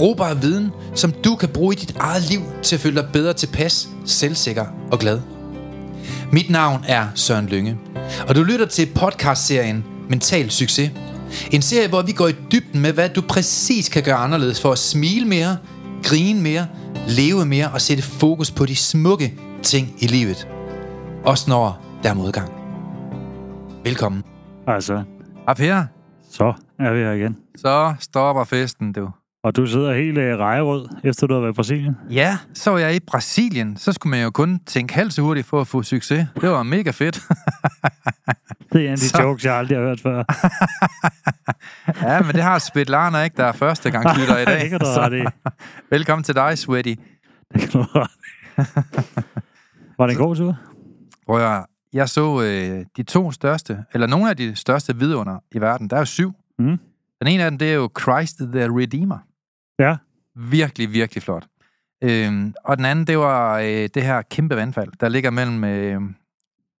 Brugbar viden, som du kan bruge i dit eget liv til at føle dig bedre tilpas, selvsikker og glad. Mit navn er Søren Lynge, og du lytter til podcastserien Mental Succes. En serie, hvor vi går i dybden med, hvad du præcis kan gøre anderledes for at smile mere, grine mere, leve mere og sætte fokus på de smukke ting i livet. Også når der er modgang. Velkommen. Altså, Hej Per. så er vi her igen. Så stopper festen, du. Og du sidder helt øh, rejerød, efter du har været i Brasilien. Ja, så var jeg i Brasilien. Så skulle man jo kun tænke halvt så hurtigt for at få succes. Det var mega fedt. Det er en af de Så- jokes, jeg aldrig har hørt før. ja, men det har Svetlana ikke, der er første gang lytter i dag. det kan du Så i. Velkommen til dig, Sweaty. Det kan du. Var det en god tur? Hvor jeg, jeg så øh, de to største, eller nogle af de største vidunder i verden. Der er jo syv. Mm. Den ene af dem, det er jo Christ the Redeemer. Ja. Virkelig, virkelig flot. Øhm, og den anden, det var øh, det her kæmpe vandfald, der ligger mellem øh,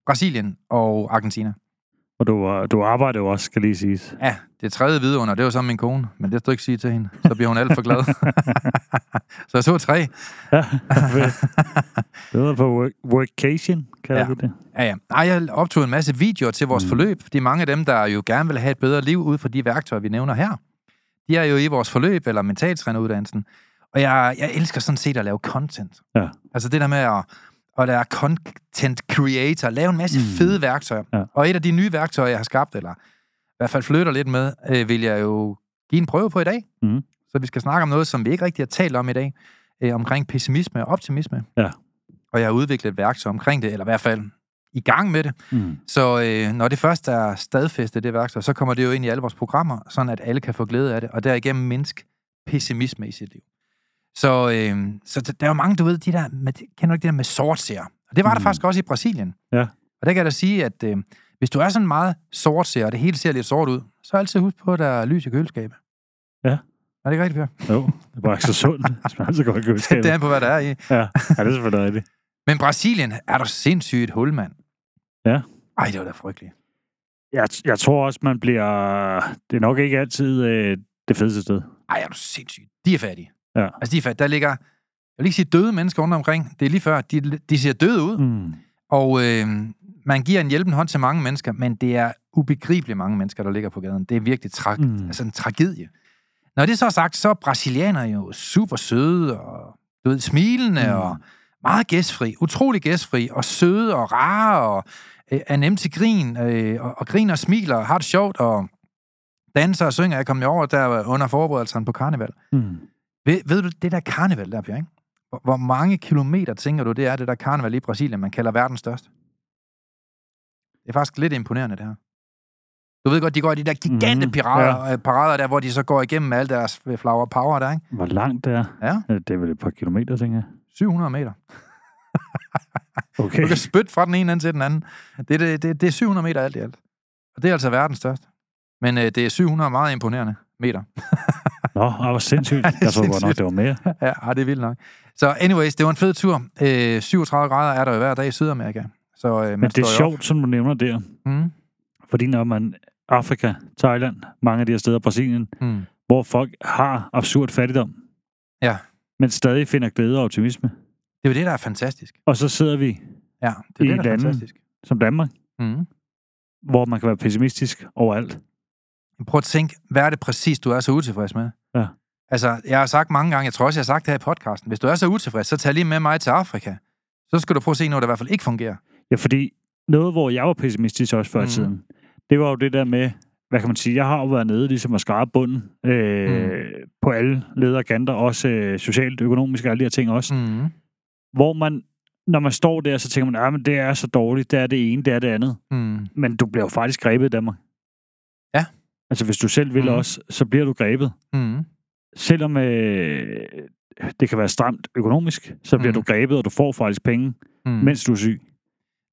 Brasilien og Argentina. Og du, øh, du arbejder jo også, skal lige siges. Ja, det tredje vidunder, det var så min kone, men det skal du ikke sige til hende. Så bliver hun alt for glad. så jeg så tre. Ja. Det var på work, workation, kalder Ja. du det? Ja, ja. Ej, jeg optog en masse videoer til vores mm. Mm. forløb, fordi mange af dem, der jo gerne vil have et bedre liv ud fra de værktøjer, vi nævner her, de er jo i vores forløb, eller mentaltræneruddannelsen. Og jeg, jeg elsker sådan set at lave content. Ja. Altså det der med at, at være content creator, lave en masse mm. Mm. fede værktøjer. Ja. Og et af de nye værktøjer, jeg har skabt, eller i hvert fald flytter lidt med, øh, vil jeg jo give en prøve på i dag. Mhm. Så vi skal snakke om noget, som vi ikke rigtig har talt om i dag, øh, omkring pessimisme og optimisme. Ja. Og jeg har udviklet et værktøj omkring det, eller i hvert fald i gang med det. Mm. Så øh, når det først er stadfæstet, det værktøj, så kommer det jo ind i alle vores programmer, sådan at alle kan få glæde af det, og derigennem mindske pessimisme i sit liv. Så, øh, så der er jo mange, du ved, de der, med, kender du ikke det der med sortseere? Og det var mm. der faktisk også i Brasilien. Ja. Og der kan jeg da sige, at øh, hvis du er sådan meget sortseer, og det hele ser lidt sort ud, så altid husk på, at der er lys i køleskabet. Ja. Er det ikke rigtigt, Per? Jo, det er bare ikke så sundt. Det smager så godt i køleskabet. det er på, hvad der er i. Ja, ja, det er selvfølgelig rigtigt. Men Brasilien er der sindssygt hul, mand. Ja. Ej, det var da frygteligt. Jeg, jeg tror også, man bliver... Det er nok ikke altid øh, det fedeste sted. Ej, er du sindssygt. De er fattige. Ja. Altså, de er fattige. Der ligger, jeg vil ikke sige døde mennesker rundt omkring. Det er lige før, de, de ser døde ud. Mm. Og øh, man giver en hjælpende hånd til mange mennesker, men det er ubegribeligt mange mennesker, der ligger på gaden. Det er virkelig tra- mm. Altså en tragedie. Når det så er sagt, så er brasilianere jo super søde og du ved, smilende. Mm. og meget gæstfri. Utrolig gæstfri og søde og rare og øh, er nemt til grin øh, og, og griner og smiler og har det sjovt og danser og synger. Jeg kom jo over der under forberedelserne på karneval. Mm. Ved, ved du, det der karneval der, Bjørn, ikke? Hvor, hvor mange kilometer tænker du, det er det der karneval i Brasilien, man kalder verdens største? Det er faktisk lidt imponerende, det her. Du ved godt, de går i de der gigante Mhm, parader, ja. parader der, hvor de så går igennem alle deres øh, flower power der, ikke? Hvor langt det er? Ja, Øh, Det er vel et par kilometer, tænker jeg. 700 meter. Okay. Du kan spytte fra den ene ende til den anden. Det, er- det, det, det er 700 meter alt i alt. Og det er altså verdens største. Men øh, det er 700 meget imponerende meter. Nå, det var sindssygt. Jeg tror godt nok, det var mere. ja, ej, det er vildt nok. Så anyways, det var en fed tur. Øh, 37 grader er der jo hver dag i Sydamerika. Så, øh, Men man det er jo op. sjovt, som du nævner der. Mm. Fordi når man Afrika, Thailand, mange af de her steder, Brasilien, Mm. hvor folk har absurd fattigdom, Ja, men stadig finder glæde og optimisme. det er jo det, der er fantastisk. Og så sidder vi Ja, det er I det, der er et andet- fantastisk. som Danmark, Mm. hvor man kan være pessimistisk overalt. Prøv at tænke, hvad er det præcis, du er så utilfreds med? Ja. Altså, jeg har sagt mange gange, jeg tror også, jeg har sagt det her i podcasten, hvis du er så utilfreds, så tag lige med mig til Afrika. Så skal du prøve at se noget, der i hvert fald ikke fungerer. Ja, fordi noget, hvor jeg var pessimistisk også før mm. tiden, det var jo det der med, hvad kan man sige, jeg har jo været nede ligesom at skrabe bunden øh, Mhm. på alle lederkanter, også øh, socialt, økonomisk og alle de her ting også. Mm. Hvor man, når man står der, så tænker man, at det er så dårligt, det er det ene, det er det andet. Mm. Men du bliver jo faktisk grebet i Danmark. Ja. Altså, hvis du selv vil Mhm. også, så bliver du grebet. Mm. selvom øh, det kan være stramt økonomisk, så bliver Mm. mm. du grebet, og du får faktisk penge, Mm. mm. mens du er syg.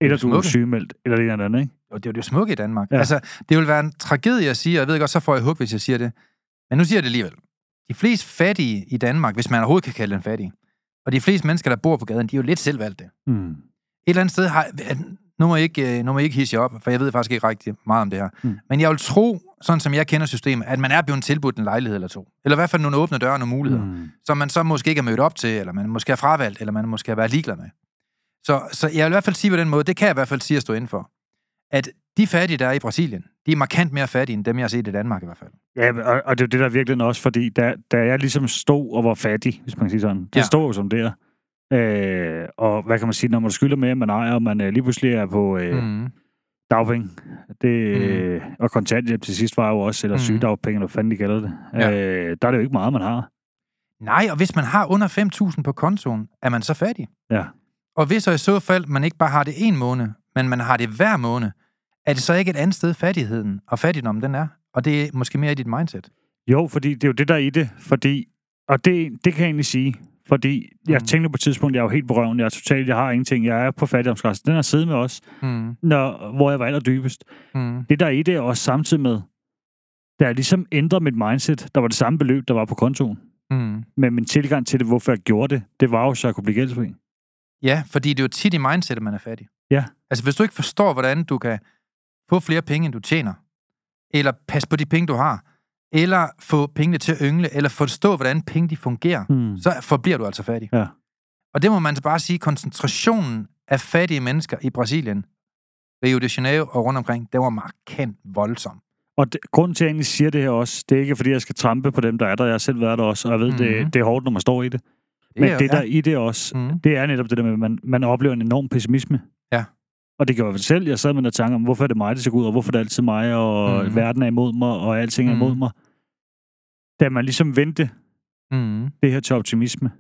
Eller du er sygemeldt, eller det eller andet, ikke? Og det er jo det smukke i Danmark. Ja. Altså, det vil være en tragedie at sige, og jeg ved godt, så får jeg hug, hvis jeg siger det. Men nu siger jeg det alligevel. De fleste fattige i Danmark, hvis man overhovedet kan kalde dem fattige, og de fleste mennesker, der bor på gaden, de er jo lidt selvvalgte. Et Mm. eller andet sted har... Nu må jeg ikke, øh, nu må jeg ikke hisse jer op, for jeg ved faktisk ikke rigtig meget om det her. Mm. Men jeg vil tro, sådan som jeg kender systemet, at man er blevet tilbudt en lejlighed eller to. Eller i hvert fald nogle åbne døre og nogle muligheder. Mm. Som man så måske ikke er mødt op til, eller man måske har fravalgt, eller man måske har været ligeglad med. Så, så jeg vil i hvert fald sige på den måde, det kan jeg i hvert fald sige at stå inden for, at de fattige, der er i Brasilien, de er markant mere fattige, end dem, jeg har set i Danmark i hvert fald. Ja, og, og det er det, der er virkelig også, fordi da, da jeg ligesom stod og var fattig, hvis man kan sige sådan, det Ja. stod jo som der. Øh, og hvad kan man sige, når man skylder mere, man ejer, og man øh, lige pludselig er på øh, mm. Mm. dagpenge, det, øh, og kontanthjælp til sidst var jo også, eller Mm. mm. sygedagpenge, eller hvad fanden de kalder det, Ja. øh, der er det jo ikke meget, man har. Nej, og hvis man har under 5.000 på kontoen, er man så fattig. Ja. Og hvis så i så fald, man ikke bare har det en måned, men man har det hver måned, er det så ikke et andet sted, fattigheden og fattigdommen den er? Og det er måske mere i dit mindset. Jo, fordi det er jo det, der er i det, fordi, og det, det kan jeg egentlig sige, fordi jeg Mm. tænkte på et tidspunkt, jeg er jo helt på røven, jeg er totalt, jeg har ingenting, jeg er på fattigdomsgrænsen. Den har siddet med os, Mm. når, hvor jeg var allerdybest. Mm. Det der er i det er også samtidig med, da jeg ligesom ændrede mit mindset, der var det samme beløb, der var på kontoen. Mm. Men min tilgang til det, hvorfor jeg gjorde det, det var jo, så jeg kunne blive gældsfri. Ja, fordi det er jo tit i mindset, at man er fattig. Ja. Altså, hvis du ikke forstår, hvordan du kan få flere penge, end du tjener, eller passe på de penge, du har, eller få pengene til at yngle, eller forstå, hvordan penge de fungerer, Hmm. så forbliver du altså fattig. Ja. Og det må man så bare sige, koncentrationen af fattige mennesker i Brasilien, Rio de Janeiro og rundt omkring, det var markant voldsom. Og det, grunden til, at jeg egentlig siger det her også, det er ikke, fordi jeg skal trampe på dem, der er der. Jeg har selv været der også, og jeg ved, mm-hmm. Mhm. det, det er hårdt, når man står i det. Men det, der er i det også, Mm. det er netop det der med, at man, man oplever en enorm pessimisme. Ja. Og det gjorde jeg selv. Jeg sad med den tanke om, hvorfor er det mig, det ser ud, og hvorfor er det altid mig, og mm. verden er imod mig, og alting er imod mig. Da man ligesom vendte Mm. det her til optimisme,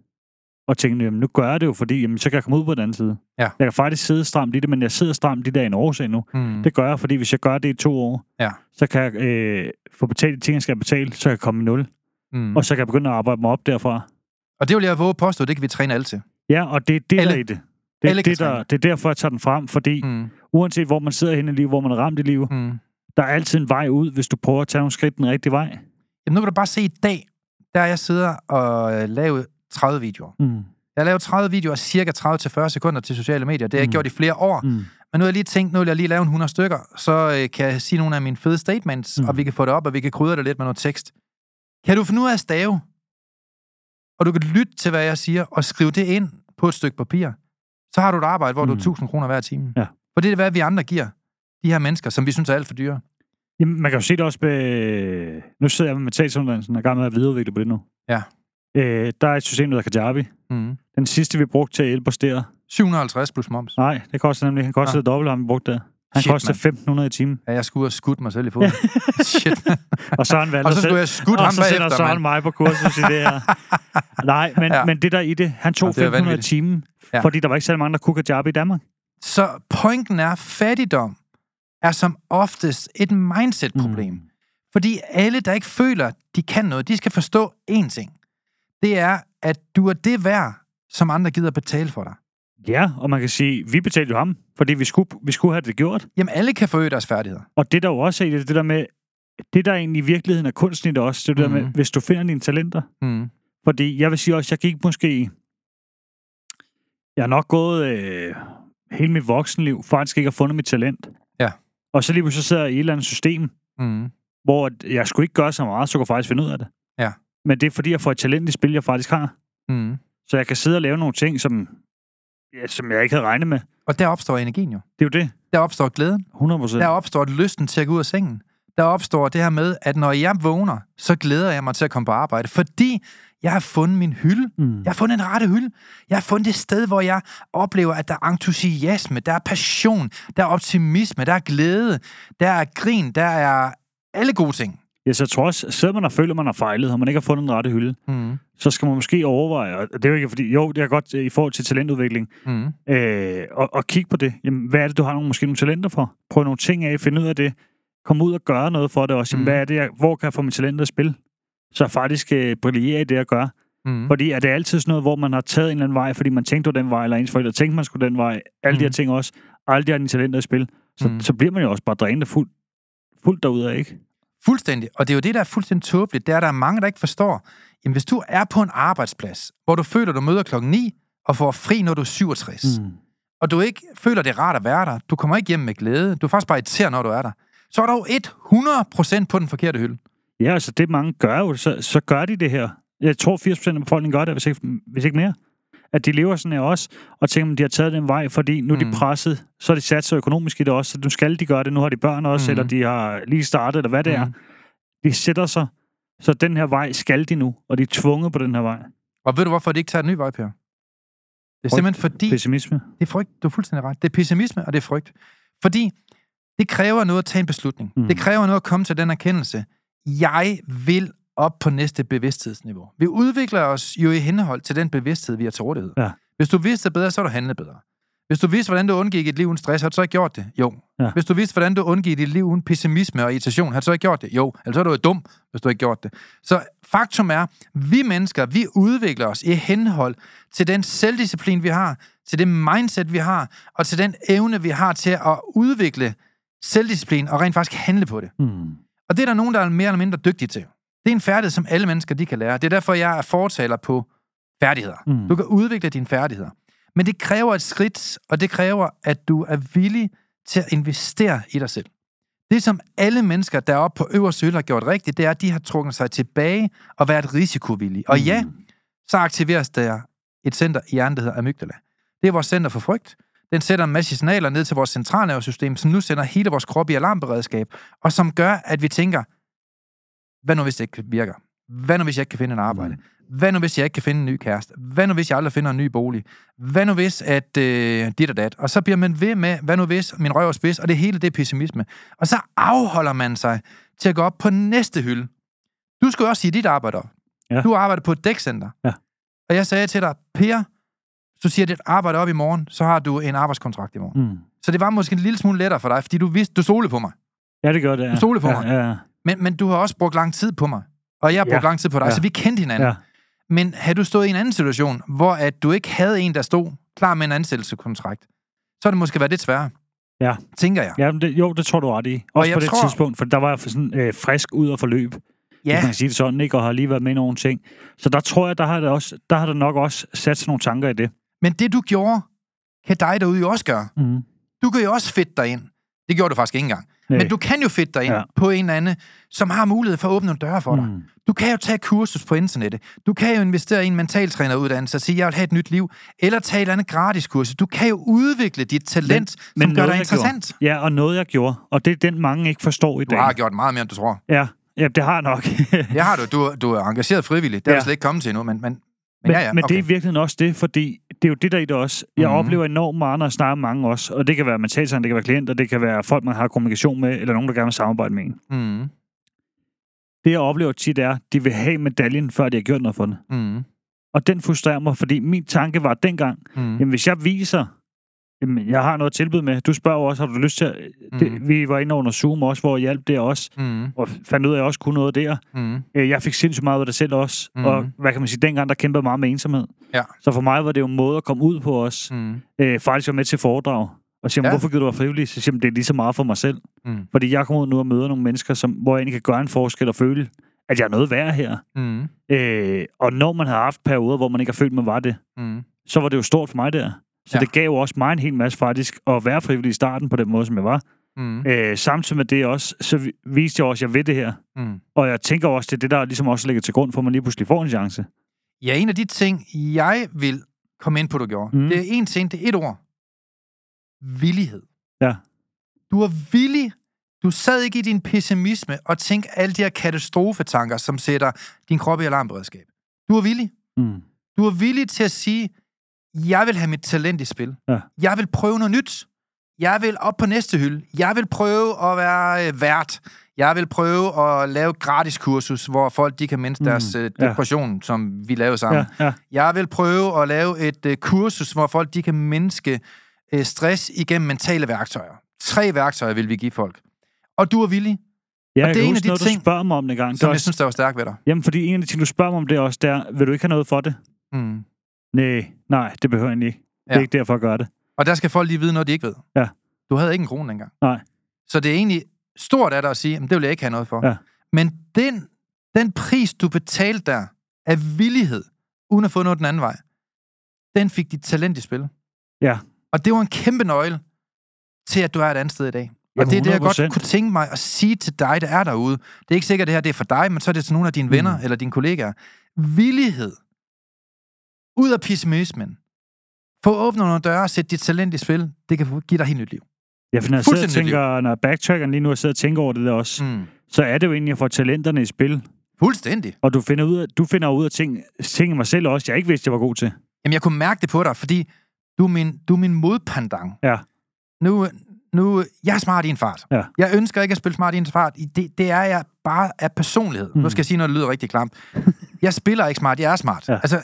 og tænkte, jamen nu gør jeg det jo, fordi jamen, så kan jeg komme ud på den anden side. Ja. Jeg kan faktisk sidde stramt i det, men jeg sidder stramt i det af en årsag nu. Mm. Det gør jeg, fordi hvis jeg gør det i to år, Ja. så kan jeg øh, få betalt de ting, jeg skal betale, så kan jeg komme i nul. Mm. Og så kan jeg begynde at arbejde mig op derfra. Og det vil jeg våge at påstå, det kan vi træne alle til. Ja, og det er det, Alle- der er i det. Det, alle er det, der, det er derfor, jeg tager den frem, fordi mm. Uanset hvor man sidder henne i livet, hvor man er ramt i livet, Mm. der er altid en vej ud, hvis du prøver at tage nogle skridt den rigtige vej. Jamen, nu kan du bare se i dag, der jeg sidder og øh, lavet 30 videoer. Mm. Jeg har lavet 30 videoer, cirka 30-40 sekunder til sociale medier. Det har jeg Mm. gjort i flere år. Mm. Men nu har jeg lige tænkt, nu vil jeg lige lave en 100 stykker, så øh, kan jeg sige nogle af mine fede statements. Mm. og vi kan få det op, og vi kan krydre det lidt med noget tekst. Kan du finde ud af at stave? Og du kan lytte til, hvad jeg siger, og skrive det ind på et stykke papir. Så har du et arbejde, hvor mm. du er 1000 kroner hver time. Ja. For det er, hvad vi andre giver de her mennesker, som vi synes er alt for dyre. Jamen, man kan jo se det også med... Nu sidder jeg med metalsuddannelsen og er i gang med at videreudvikle på det nu. Ja. Øh, der er et system, der hedder Kajabi. Mm. Den sidste, vi brugte til at hjælpe os der. 750 plus moms. Nej, det koster nemlig... Han koster det dobbelt, ham vi brugte der. Han Shit, koster 1.500 i timen. Ja, jeg skulle have skudt mig selv i foden. Shit. Og så han valgt og så skulle jeg skudt og ham så bagefter, Søren mand. mig på kursus i det her. Nej, men, Ja. ja. men det der i det, han tog Og det er 500 vanvittigt. timen, Ja. ja. fordi der var ikke særlig mange, der kunne Kajabi i Danmark. Så pointen er, fattigdom er som oftest et mindset-problem. Mm. Fordi alle, der ikke føler, de kan noget, de skal forstå én ting. Det er, at du er det værd, som andre gider betale for dig. Ja, og man kan sige, vi betalte jo ham, fordi vi skulle, vi skulle have det gjort. Jamen, alle kan forøge deres færdigheder. Og det der jo også er det, det der med, det der egentlig i virkeligheden er kunsten i det også, det det mm. der Mhm. med, hvis du finder dine talenter. Mm. Fordi jeg vil sige også, jeg gik måske, jeg har nok gået øh, hele mit voksenliv, faktisk ikke har fundet mit talent. Ja. Og så lige pludselig så sidder jeg i et eller andet system, Mm. hvor jeg skulle ikke gøre så meget, så jeg kunne faktisk finde ud af det. Ja. Men det er fordi, jeg får et talent i spil, jeg faktisk har. Mm. Så jeg kan sidde og lave nogle ting, som, ja, som jeg ikke havde regnet med. Og der opstår energien jo. Det er jo det. Der opstår glæden. 100 procent. Der opstår lysten til at gå ud af sengen. Der opstår det her med, at når jeg vågner, så glæder jeg mig til at komme på arbejde, fordi jeg har fundet min hylde. Mm. Jeg har fundet en rette hylde. Jeg har fundet det sted, hvor jeg oplever, at der er entusiasme, der er passion, der er optimisme, der er glæde, der er grin, der er alle gode ting. Ja, så jeg tror også, selvom man har følt, at man har fejlet, og man ikke har fundet den rette hylde, Mm. så skal man måske overveje, og det er jo ikke fordi, jo, det er godt øh, i forhold til talentudvikling, Mm. øh, og, og kigge på det. Jamen, hvad er det, du har nogle, måske nogle talenter for? Prøv nogle ting af, finde ud af det. Kom ud og gøre noget for det også. Jamen, Mm. hvad er det, jeg, hvor kan jeg få mine talenter at spille? så faktisk øh, brillerer i det at gøre. Mm. Fordi er det altid sådan noget, hvor man har taget en eller anden vej, fordi man tænkte den vej, eller ens forældre tænkte, man skulle den vej, alle de her Mm. ting også, alle de her talenter i spil, så, Mm. så bliver man jo også bare drænet fuldt fuldt derudad, ikke? Fuldstændig. Og det er jo det, der er fuldstændig tåbeligt. Det er, der er mange, der ikke forstår. Jamen, hvis du er på en arbejdsplads, hvor du føler, du møder klokken 9 og får fri, når du er 67, mm. og du ikke føler, det er rart at være der, du kommer ikke hjem med glæde, du er faktisk bare irriteret, når du er der, så er der jo 100% på den forkerte hylde. Ja, altså det mange gør jo, så, så gør de det her. Jeg tror 80% af befolkningen gør det, hvis ikke, hvis ikke mere. At de lever sådan her også, og tænker, at de har taget den vej, fordi nu er de Mm. presset, så har de sat sig økonomisk i det også, så nu skal de gøre det, nu har de børn også, Mm. eller de har lige startet, eller hvad det er. Mm. De sætter sig, så den her vej skal de nu, og de er tvunget på den her vej. Og ved du, hvorfor de ikke tager en ny vej, Per? Det er simpelthen fordi, Pessimisme. det er frygt. Du er fuldstændig ret. Det er pessimisme, og det er frygt. Fordi det kræver noget at tage en beslutning. Mm. Mm. Det kræver noget at komme til den erkendelse. Jeg vil op på næste bevidsthedsniveau. Vi udvikler os jo i henhold til den bevidsthed, vi har til rådighed. Ja. Hvis du vidste det bedre, så har du handlet bedre. Hvis du vidste, hvordan du undgik et liv uden stress, har du så ikke gjort det? Jo. Ja. Hvis du vidste, hvordan du undgik et liv uden pessimisme og irritation, har du så ikke gjort det? Jo. Ellers så er du jo dum, hvis du ikke gjort det. Så faktum er, vi mennesker, vi udvikler os i henhold til den selvdisciplin, vi har, til det mindset, vi har, og til den evne, vi har til at udvikle selvdisciplin og rent faktisk handle på det. Mm. Og det er der nogen, der er mere eller mindre dygtige til. Det er en færdighed, som alle mennesker de kan lære. Det er derfor, jeg er fortaler på færdigheder. Mm. Du kan udvikle dine færdigheder. Men det kræver et skridt, og det kræver, at du er villig til at investere i dig selv. Det, som alle mennesker, der er oppe på øverste hylde, har gjort rigtigt, det er, at de har trukket sig tilbage og været risikovillige. Og ja, så aktiveres der et center i hjernen, der hedder amygdala. Det er vores center for frygt. Den sætter en masse signaler ned til vores centralnervesystem, som nu sender hele vores krop i alarmberedskab, og som gør, at vi tænker, hvad nu hvis det ikke virker? Hvad nu hvis jeg ikke kan finde en arbejde? Hvad nu hvis jeg ikke kan finde en ny kæreste? Hvad nu hvis jeg aldrig finder en ny bolig? Hvad nu hvis at øh, dit og dat? Og så bliver man ved med, hvad nu hvis min røv er spids, og det hele det er pessimisme. Og så afholder man sig til at gå op på næste hylde. Du skal jo også sige dit arbejde op. Ja. Du arbejder på et dækcenter. Ja. Og jeg sagde til dig, Per, du siger dit arbejde op i morgen, så har du en arbejdskontrakt i morgen. Mm. Så det var måske en lille smule lettere for dig, fordi du vidste, du stolede på mig. Ja, det gør det. Ja. Du stoler på ja, mig. Ja, ja. Men, men du har også brugt lang tid på mig. Og jeg har brugt Ja. lang tid på dig, Ja. så vi kendte hinanden. ja. Men havde du stået i en anden situation, hvor at du ikke havde en, der stod klar med en ansættelseskontrakt, så har det måske været lidt sværere. Ja. Tænker jeg. Ja, det, jo, det tror du ret i. Også jeg på det tror- tidspunkt, for der var jeg sådan øh, frisk ud og forløb, ja. hvis man kan sige det sådan, ikke? og har lige været med i nogle ting. Så der tror jeg, der har, det også, der har der nok også sat sig nogle tanker i det. men det du gjorde, kan dig derude jo også gøre. Mm. Du kan jo også fedte dig ind. Det gjorde du faktisk ikke engang. Nej. Men du kan jo fedte dig ind Ja. på en eller anden, som har mulighed for at åbne nogle døre for dig. Mm. Du kan jo tage kursus på internettet. Du kan jo investere i en mentaltræneruddannelse og sige, jeg vil have et nyt liv. Eller tage et eller andet gratis kursus. Du kan jo udvikle dit talent, men, som gør noget, dig jeg interessant. Gjorde. Ja, og noget, jeg gjorde. Og det er den, mange ikke forstår i Du dag. har gjort meget mere, end du tror. Ja, ja, det har nok. Det har du. Du, du er engageret frivilligt. Det er ja. slet ikke kommet til endnu, men, men, men, Men, ja, ja, men okay. det er i virkeligheden også det, fordi det er jo det, der er i det også. Jeg Mhm. oplever enormt meget, når jeg snakker mange også. Og det kan være mentaltræner, det kan være klienter, det kan være folk, man har kommunikation med, eller nogen, der gerne vil samarbejde med en. Mm, Det, jeg oplever tit, er, at de vil have medaljen, før de har gjort noget for det. mm, Og den frustrerer mig, fordi min tanke var dengang, mm, jamen hvis jeg viser, jamen jeg har noget at tilbyde med, du spørger også, har du lyst til at... Det, vi var inde under Zoom også, hvor jeg hjalp der også, mm, og fandt ud af, at jeg også kunne noget der. mm, Øh, Jeg fik sindssygt meget ud af det selv også, Mhm. og hvad kan man sige, dengang der kæmpede meget med ensomhed. Ja. Så for mig var det jo en måde at komme ud på os, mm, øh, faktisk var med til foredrag, og siger, ja. Hvorfor gider du være frivillig? Så siger det er lige så meget for mig selv. mm, Fordi jeg kommer ud nu og møder nogle mennesker, som, hvor jeg egentlig kan gøre en forskel og føle, at jeg er noget værd her. mm, Øh, og når man har haft perioder, hvor man ikke har følt, man var det, mm. så var det jo stort for mig der. Så ja. Det gav jo også mig en hel masse faktisk at være frivillig i starten på den måde, som jeg var. Mm, Øh, samtidig med det også, så vi- viste jeg også, at jeg ved det her. mm. Og jeg tænker også, det er det, der ligesom også ligger til grund for, at man lige pludselig får en chance. Ja, en af de ting, jeg vil komme ind på, du gjorde, mm. det er en ting, det er et ord. Villighed. Ja. Du er villig. Du sad ikke i din pessimisme og tænkte alle de her katastrofetanker, som sætter din krop i alarmberedskab. Du er villig. Mm. Du er villig til at sige, jeg vil have mit talent i spil. Ja. Jeg vil prøve noget nyt. Jeg vil op på næste hylde. Jeg vil prøve at være øh, vært. Jeg vil prøve at lave et gratis kursus, hvor folk de kan mindske Mm, deres øh, ja. depression, som vi lavede sammen. Ja, ja. Jeg vil prøve at lave et øh, kursus, hvor folk de kan mindske øh, stress igennem mentale værktøjer. Tre værktøjer vil vi give folk. Og du er villig. Ja, Og jeg det er en af de noget, ting, du spørger mig om det gang. Det som jeg også, synes, der var stærkt ved dig. Jamen, fordi en af de ting, du spørger mig om, det er også der, vil du ikke have noget for det? Mm. Nej, nej, det behøver jeg ikke. Det er Ja. ikke derfor, jeg gør det. Og der skal folk lige vide noget, de ikke ved. Ja. Du havde ikke en krone engang. Nej. Så det er egentlig stort af dig at sige, at det vil jeg ikke have noget for. Ja. Men den, den pris, du betalte der, af villighed, uden at få noget den anden vej, den fik dit talent i spil. Ja. Og det var en kæmpe nøgle til, at du er et andet sted i dag. Og Jamen, det er det, jeg godt 100%. kunne tænke mig at sige til dig, der er derude. Det er ikke sikkert, at det her det er for dig, men så er det til nogle af dine venner Mm. eller dine kollegaer. Villighed. Ud af pessimismen. Få åbnet nogle døre og sætte dit talent i spil. Det kan give dig helt nyt liv. Ja, for når jeg sidder og tænker, når jeg backtracker lige nu og sidder og tænker over det der også, Mm. så er det jo egentlig at få talenterne i spil. Fuldstændig. Og du finder ud af, du finder ud af ting, ting i mig selv også, jeg ikke vidste, jeg var god til. Jamen, jeg kunne mærke det på dig, fordi du er min, du er min modpandang. Ja. Nu, nu, jeg er smart i en fart. Ja. Jeg ønsker ikke at spille smart i en fart. Det, det er jeg bare af personlighed. Mm. Nu skal jeg sige noget, der lyder rigtig klamt. Jeg spiller ikke smart, jeg er smart. Ja. Altså,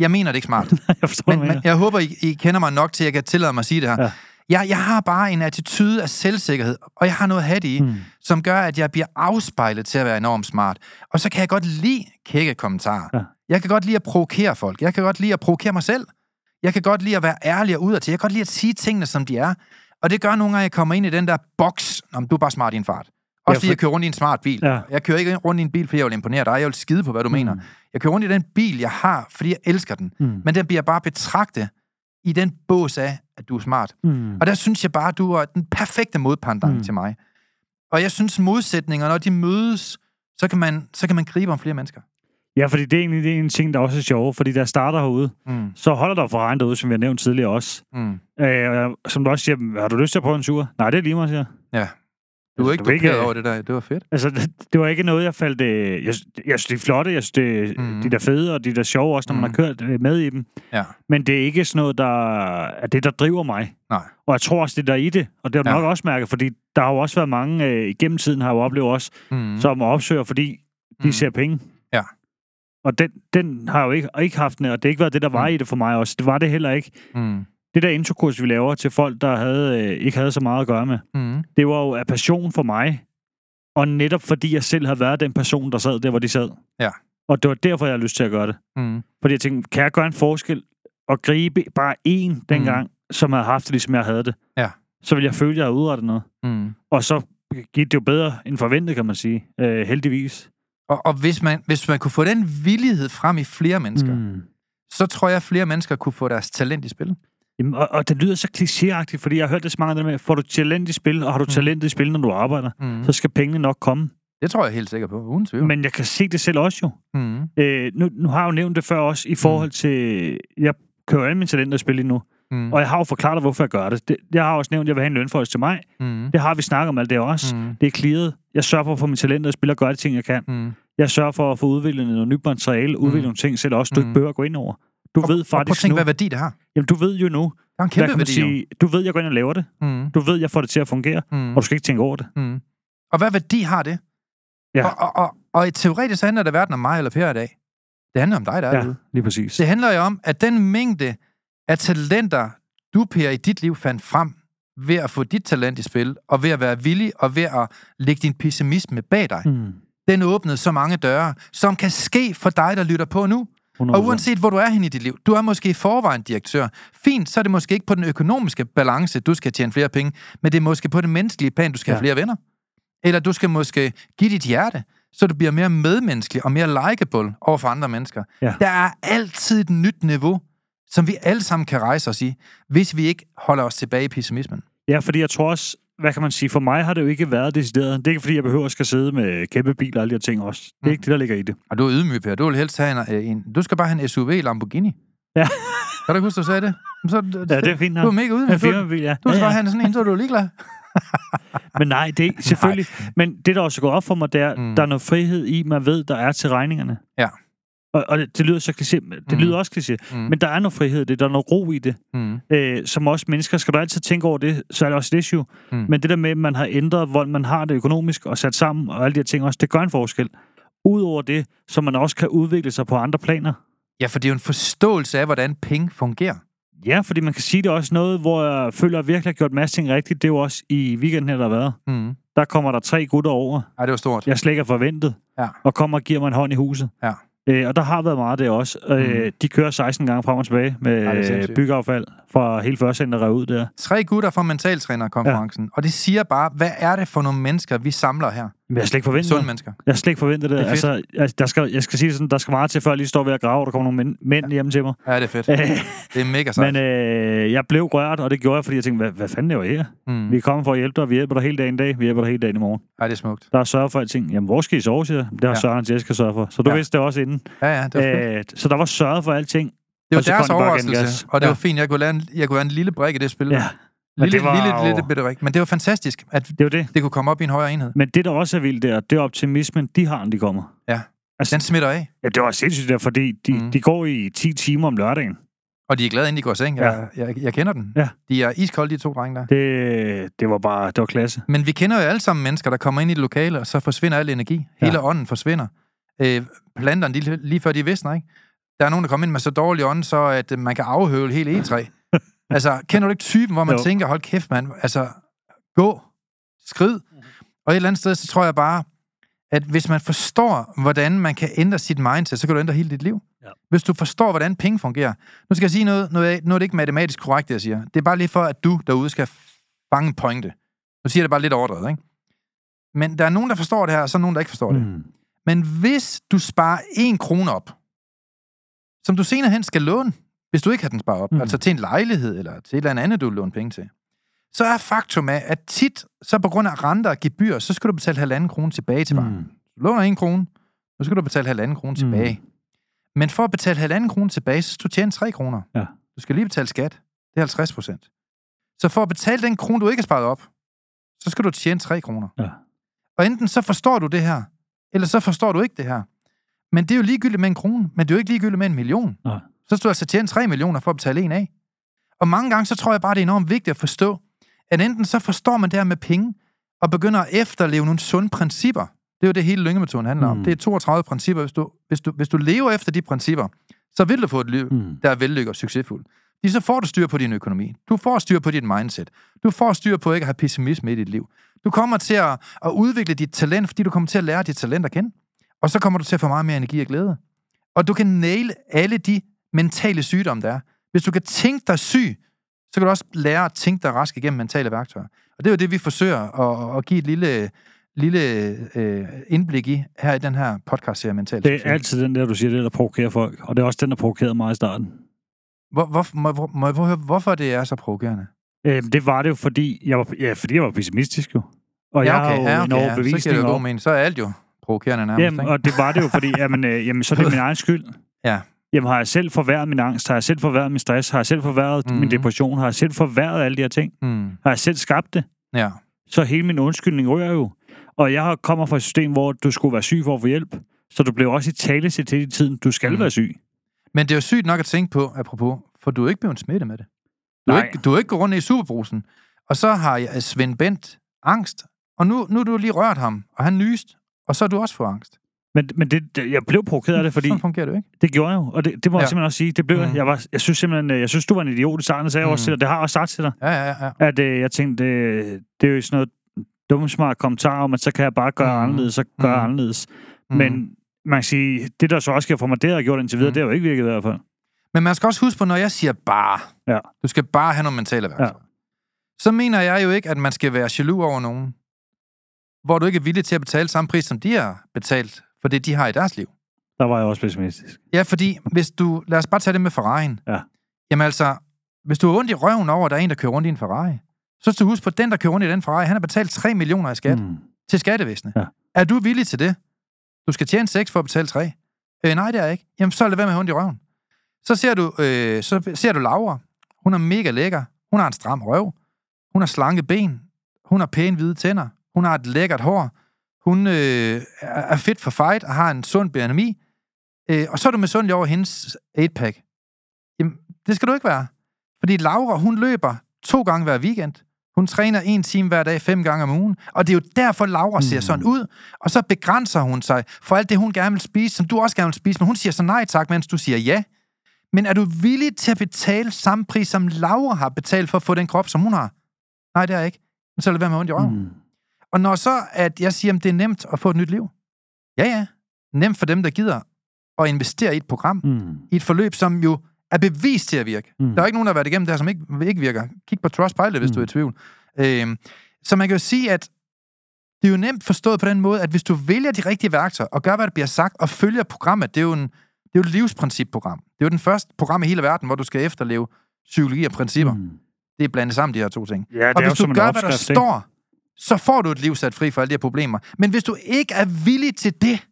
jeg mener det ikke smart. jeg forstår, men, men jeg håber, I, I kender mig nok til, at jeg kan tillade mig at sige det her. Ja. Jeg, jeg har bare en attitude af selvsikkerhed, og jeg har noget at have det i. Mm. som gør, at jeg bliver afspejlet til at være enormt smart. Og så kan jeg godt lide kække kommentarer. Ja. Jeg kan godt lide at provokere folk. Jeg kan godt lide at provokere mig selv. Jeg kan godt lide at være ærlig og udadtil. Jeg kan godt lide at sige tingene, som de er. Og det gør nogle gange, at jeg kommer ind i den der boks, om du er bare smart i en fart. Også Ja, fordi for- jeg kører rundt i en smart bil. Ja. Jeg kører ikke rundt i en bil, fordi jeg vil imponere dig. Jeg vil skide på, hvad du mm. mener. Jeg kører rundt i den bil, jeg har, fordi jeg elsker den. Mm. Men den bliver bare betragtet i den bås af, at du er smart. Mm. Og der synes jeg bare, at du er den perfekte modpandang mm. Til mig. Og jeg synes, modsætninger, når de mødes, så kan man, så kan man gribe om flere mennesker. Ja, fordi det er egentlig det er en ting, der også er sjov, fordi der starter herude, Mm. så holder der for regn derude, som vi har nævnt tidligere også. Mm. Øh, og som du også siger, har du lyst til at prøve en tur? Nej, det er lige mig, siger. Ja. Du er ikke Du ikke, over det der. Det var fedt. Altså, det, det var ikke noget, jeg faldt... Øh, jeg, jeg synes, de er flotte, jeg synes, det, Mhm. mm. de er fede, og de er der sjove også, når mm. man Mhm. har kørt øh, med i dem. Ja. Men det er ikke sådan noget, der er det, der driver mig. Nej. Og jeg tror også, det er der i det. Og det har du Ja. nok også mærket, fordi der har jo også været mange øh, igennem tiden, har jeg jo oplevet også, Mm. som opsøger, fordi de mm. ser penge. Ja. Og den, den har jo ikke, ikke haft den, og det har ikke været det, der var Mm. i det for mig også. Det var det heller ikke. Mm. Det der introkurs, vi laver til folk, der havde, øh, ikke havde så meget at gøre med, Mm. det var jo af passion for mig. Og netop fordi jeg selv havde været den person, der sad der, hvor de sad. Ja. Og det var derfor, jeg havde lyst til at gøre det. Mm. Fordi jeg tænkte, kan jeg gøre en forskel og gribe bare én dengang, mm. som havde haft det, ligesom jeg havde det? Ja. Så ville jeg føle, at jeg havde udrettet noget. Mm. Og så gik det jo bedre end forventet, kan man sige. Øh, heldigvis. Og, og hvis, man, hvis man kunne få den villighed frem i flere mennesker, mm. Så tror jeg, at flere mennesker kunne få deres talent i spil. Jamen, og, og det lyder så klichéagtigt, fordi jeg har hørt det så mange af det med, får du talent i spil, og har du Mm. talent i spil, når du arbejder, Mm. så skal pengene nok komme. Det tror jeg helt sikker på, uden tvivl. Men jeg kan se det selv også jo. Mm. Øh, nu, nu har jeg jo nævnt det før også i forhold til... Jeg kører alle mine talenter i spil lige nu. Mm. Og jeg har jo forklaret dig, hvorfor jeg gør det. det. Jeg har også nævnt, at jeg vil have en lønforhold til mig. Mm. Det har vi snakket om alt det også. Mm. Mm. Det er clearet. Jeg sørger for at få mine talenter i spil og gøre de ting, jeg kan. Mm. Jeg sørger for at få udviklet noget nyt materiale, udvikle nogle ting selv også, du Mm. ikke behøver at gå ind over. Du Og- ved og prøv at faktisk tænke, nu... hvad værdi det har. Jamen, du ved jo nu... Der er en kæmpe værdi. sige? Du ved, jeg går ind og laver det. Mm. Du ved, jeg får det til at fungere, Mm. og du skal ikke tænke over det. Mm. Og hvad værdi har det? Ja. Og, og, og, og i teoretisk handler det hverken om mig eller Per i dag. Det handler om dig, der er Ja, derude. lige præcis. Det handler jo om, at den mængde af talenter, du, Per, i dit liv fandt frem, ved at få dit talent i spil, og ved at være villig, og ved at lægge din pessimisme bag dig, Mm. den åbnede så mange døre, som kan ske for dig, der lytter på nu. 100%. Og uanset hvor du er hen i dit liv, du er måske i forvejen direktør. Fint, så er det måske ikke på den økonomiske balance, du skal tjene flere penge, men det er måske på den menneskelige plan, du skal ja. have flere venner. Eller du skal måske give dit hjerte, så du bliver mere medmenneskelig og mere likeable over for andre mennesker. Ja. Der er altid et nyt niveau, som vi alle sammen kan rejse os i, hvis vi ikke holder os tilbage i pessimismen. Ja, fordi jeg tror også, hvad kan man sige, for mig har det jo ikke været decideret. Det er ikke, fordi jeg behøver at skal sidde med kæmpe bil og alle de her ting også. Det er Mm. ikke det, der ligger i det. Og du er ydmyg, Per. Du vil helst have en, øh, en du skal bare have en SUV Lamborghini. Ja. Kan du ikke huske, du sagde det? Så, Ja, det er fint Du er mega ydmyg. Du, firmabil, ja. du skal ja, bare ja. have sådan en, så er du ligeglad. Men nej, det er selvfølgelig. Men det, der også går op for mig, det er, mm. der er noget frihed i, man ved, der er til regningerne. Ja. Og, og det, det lyder så kliché, det Mm. lyder også kliché. Mm. Men der er noget frihed i det, der er noget ro i det. Mm. Øh, som også mennesker, skal du altid tænke over det, så er det også et issue. Mm. Men det der med, at man har ændret, hvor man har det økonomisk og sat sammen, og alle de her ting også, det gør en forskel. Udover det, så man også kan udvikle sig på andre planer. Ja, for det er jo en forståelse af, hvordan penge fungerer. Ja, fordi man kan sige, det er også noget, hvor jeg føler, at jeg virkelig har gjort en masse ting rigtigt. Det er jo også i weekenden her, der har været. Mm. Der kommer der tre gutter over, Ej, det var stort. jeg slet ikke har forventet, Ja. og kommer og giver mig en hånd i huset. Ja. Øh, og der har været meget af det også. Øh, Mhm. De kører 16 gange frem og tilbage med Ej, det sindssygt. byggeaffald fra hele førstcenteret ud der. Tre gutter fra mentaltrænerkonferencen, ja. og det siger bare, hvad er det for nogle mennesker, vi samler her? Jeg har slet ikke forventet Sunde mennesker. Jeg har slet ikke forventet det. Det altså, altså, der skal, jeg skal sige sådan, der skal meget til, før jeg lige står ved at grave, og der kommer nogle mænd, mænd ja. hjem til mig. Ja, det er fedt. Det er mega sejt. Men øh, jeg blev rørt, og det gjorde jeg, fordi jeg tænkte, hvad, hvad fanden er jeg her? mm. Vi er kommet for at hjælpe dig, vi hjælper dig hele dagen i dag, vi hjælper dig hele dagen i morgen. Ej, det er smukt. Der er sørget for alting. Jamen, hvor skal I sove, siger jeg. Det har Ja. ja. Søren og Jessica sørget for. Så du Ja. ja. vidste det også inden. Ja, ja, det var fedt. Øh, så der var sørget for alting. Det var deres overraskelse, og det Ja. var fint. Jeg kunne, lave en, jeg kunne være en lille brik i det spil. Ja, men Lille, det var lille, jo- lille bitte brik. Men det var fantastisk, at det var det. det kunne komme op i en højere enhed. Men det, der også er vildt der, det er optimismen, de har, når de kommer. Ja. Altså, Den smitter af, ja, det var sindssygt der, fordi de, Mm. de går i 10 timer om lørdagen. og de er glade, inden de går i seng. Ja. Jeg, jeg, jeg kender den. Ja. De er iskolde, de to drenge der. Det, det var bare, det var klasse. Men vi kender jo alle sammen mennesker, der kommer ind i det lokale, og så forsvinder al energi. Hele Ja. ånden forsvinder. Øh, planterne, de, lige før de visner, ikke? Der er nogen, der kommer ind med så dårlig ånd, så at man kan afhøvle hele E3. Altså, kender du ikke typen, hvor man jo. Tænker, hold kæft, mand, altså, gå, skrid. Og et eller andet sted, så tror jeg bare, at hvis man forstår, hvordan man kan ændre sit mindset, så kan du ændre hele dit liv. Ja. Hvis du forstår, hvordan penge fungerer. Nu skal jeg sige noget, noget, nu er det ikke matematisk korrekt, det jeg siger. Det er bare lige for, at du derude skal fange en pointe. Nu siger jeg det bare lidt overdrevet, ikke? Men der er nogen, der forstår det her, og så er nogen, der ikke forstår det. Mm. Men hvis du sparer en krone op, som du senere hen skal låne, hvis du ikke har den sparet op, mm. Mm. altså til en lejlighed, eller til et eller andet, du vil låne penge til, så er faktum af, at tit, så på grund af renter og gebyr, så skal du betale halvanden krone tilbage til banken. Mm. Du låner en krone, så skal du betale halvanden krone tilbage. Men for at betale halvanden krone tilbage, så skal du tjene 3 kroner. Ja. Du skal lige betale skat. Det er 50 procent. Så for at betale den krone, du ikke har sparet op, så skal du tjene 3 kroner. Ja. Og enten så forstår du det her, eller så forstår du ikke det her. Men det er jo ligegyldigt med en krone, men det er jo ikke ligegyldigt med en million. Nej. Så skal du altså tjene 3 millioner for at betale en af. Og mange gange, så tror jeg bare, det er enormt vigtigt at forstå, at enten så forstår man det her med penge, og begynder at efterleve nogle sunde principper. Det er jo det, hele lyngemetoden handler om. Mm. Det er 32 principper. Hvis du, hvis, du, hvis du lever efter de principper, så vil du få et liv, Mm. der er vellykket og succesfuldt. Fordi så får du styr på din økonomi. Du får styr på dit mindset. Du får styr på ikke at have pessimisme i dit liv. Du kommer til at, at udvikle dit talent, fordi du kommer til at lære dit talent at kende. Og så kommer du til at få meget mere energi og glæde. Og du kan naile alle de mentale sygdomme, der er. Hvis du kan tænke dig syg, så kan du også lære at tænke dig rask igennem mentale værktøjer. Og det er jo det, vi forsøger at, at give et lille, lille øh, indblik i her i den her podcast-serie Mental Det er altid den der, du siger, det der provokerer folk. Og det er også den, der provokerede mig i starten. Hvor, hvor, må, hvor, må jeg høre, hvorfor det er så provokerende? Øh, det var det jo, fordi jeg var, ja, fordi jeg var pessimistisk jo. Og jeg har jo ja, en ja, så giver det overbevisning jo god mening. Så er alt jo provokerende nærmest, Jamen, ikke? og det var det jo, fordi jamen, øh, jamen, så er det min egen skyld. Ja. Jamen, har jeg selv forværret min angst? Har jeg selv forværret min stress? Har jeg selv forværret Mhm. mm. min depression? Har jeg selv forværret alle de her ting? Mm, Har jeg selv skabt det? ja. Så hele min undskyldning rører jo. Og jeg kommer fra et system, hvor du skulle være syg for at få hjælp. Så du blev også i tale til i tiden, du skal Mhm. mm. være syg. Men det er jo sygt nok at tænke på, apropos, for du er ikke blevet smittet med det. Du er, ikke, du er ikke gået rundt i superbrusen. Og så har jeg Svend Bent angst, og nu, nu er du lige rørt ham, og han nyst, og så har du også fået angst. Men, men det, det, jeg blev provokeret af det, fordi Sådan fungerer det ikke. det gjorde jeg jo. Og det, det må ja. Ja. jeg simpelthen også sige. Det blev Mhm. jeg. jeg. Var, jeg synes simpelthen, øh, jeg synes, du var en idiot i starten, det sagde jeg Mhm. også til dig. Det har jeg også sagt til dig. Ja, ja, ja. At øh, jeg tænkte, øh, det er jo sådan noget dumt smart kommentar om, at så kan jeg bare gøre Mhm. anderledes, så gør Mhm. anderledes. Mm. Men man kan sige, det der så også sker for mig, det har jeg gjort indtil videre, Mhm. det har jo ikke virket i hvert fald. Men man skal også huske på, når jeg siger bare, Ja. du skal bare have nogle mentale værktøjer, så mener jeg jo ikke, at man skal være jaloux over nogen, hvor du ikke er villig til at betale samme pris, som de har betalt for det, de har i deres liv. Der var jeg også pessimistisk. Ja, fordi hvis du... Lad os bare tage det med Ferrari'en. Ja. Jamen altså, hvis du har ondt i røven over, at der er en, der kører rundt i en Ferrari, så skal du huske på, at den, der kører rundt i den Ferrari, han har betalt 3 millioner i skat mm. Til skattevæsenet. Ja. Er du villig til det? Du skal tjene 6 for at betale 3. Øh, nej, det er jeg ikke. Jamen, så lad være med at have ondt i røven. Så ser du, øh, så ser du Laura. Hun er mega lækker. Hun har en stram røv. Hun har slanke ben. Hun har pæne hvide tænder. Hun har et lækkert hår. Hun øh, er- fit for fight og har en sund BNMI. Øh, og så er du misundelig over hendes 8-pack. Jamen, det skal du ikke være. Fordi Laura, hun løber to gange hver weekend. Hun træner en time hver dag, fem gange om ugen. Og det er jo derfor, Laura ser Mm. sådan ud. Og så begrænser hun sig for alt det, hun gerne vil spise, som du også gerne vil spise. Men hun siger så nej tak, mens du siger ja. Men er du villig til at betale samme pris, som Laura har betalt for at få den krop, som hun har? Nej, det er jeg ikke. Men så lad være med ondt i røven. Mm. Og når så, at jeg siger, at det er nemt at få et nyt liv. Ja, ja. Nemt for dem, der gider at investere i et program, Mm. i et forløb, som jo er bevist til at virke. Mm. Der er ikke nogen, der har været igennem det her, som ikke, ikke virker. Kig på Trustpilot, hvis Mm. du er i tvivl. Øhm, så man kan jo sige, at det er jo nemt forstået på den måde, at hvis du vælger de rigtige værktøjer, og gør, hvad der bliver sagt, og følger programmet, det er jo, en, det er jo et livsprincipprogram. Det er jo den første program i hele verden, hvor du skal efterleve psykologi og principper. Mm. Det er blandet sammen, de her to ting. Ja, det og er hvis du gør, hvad der ikke? står, så får du et liv sat fri for alle de her problemer. Men hvis du ikke er villig til det,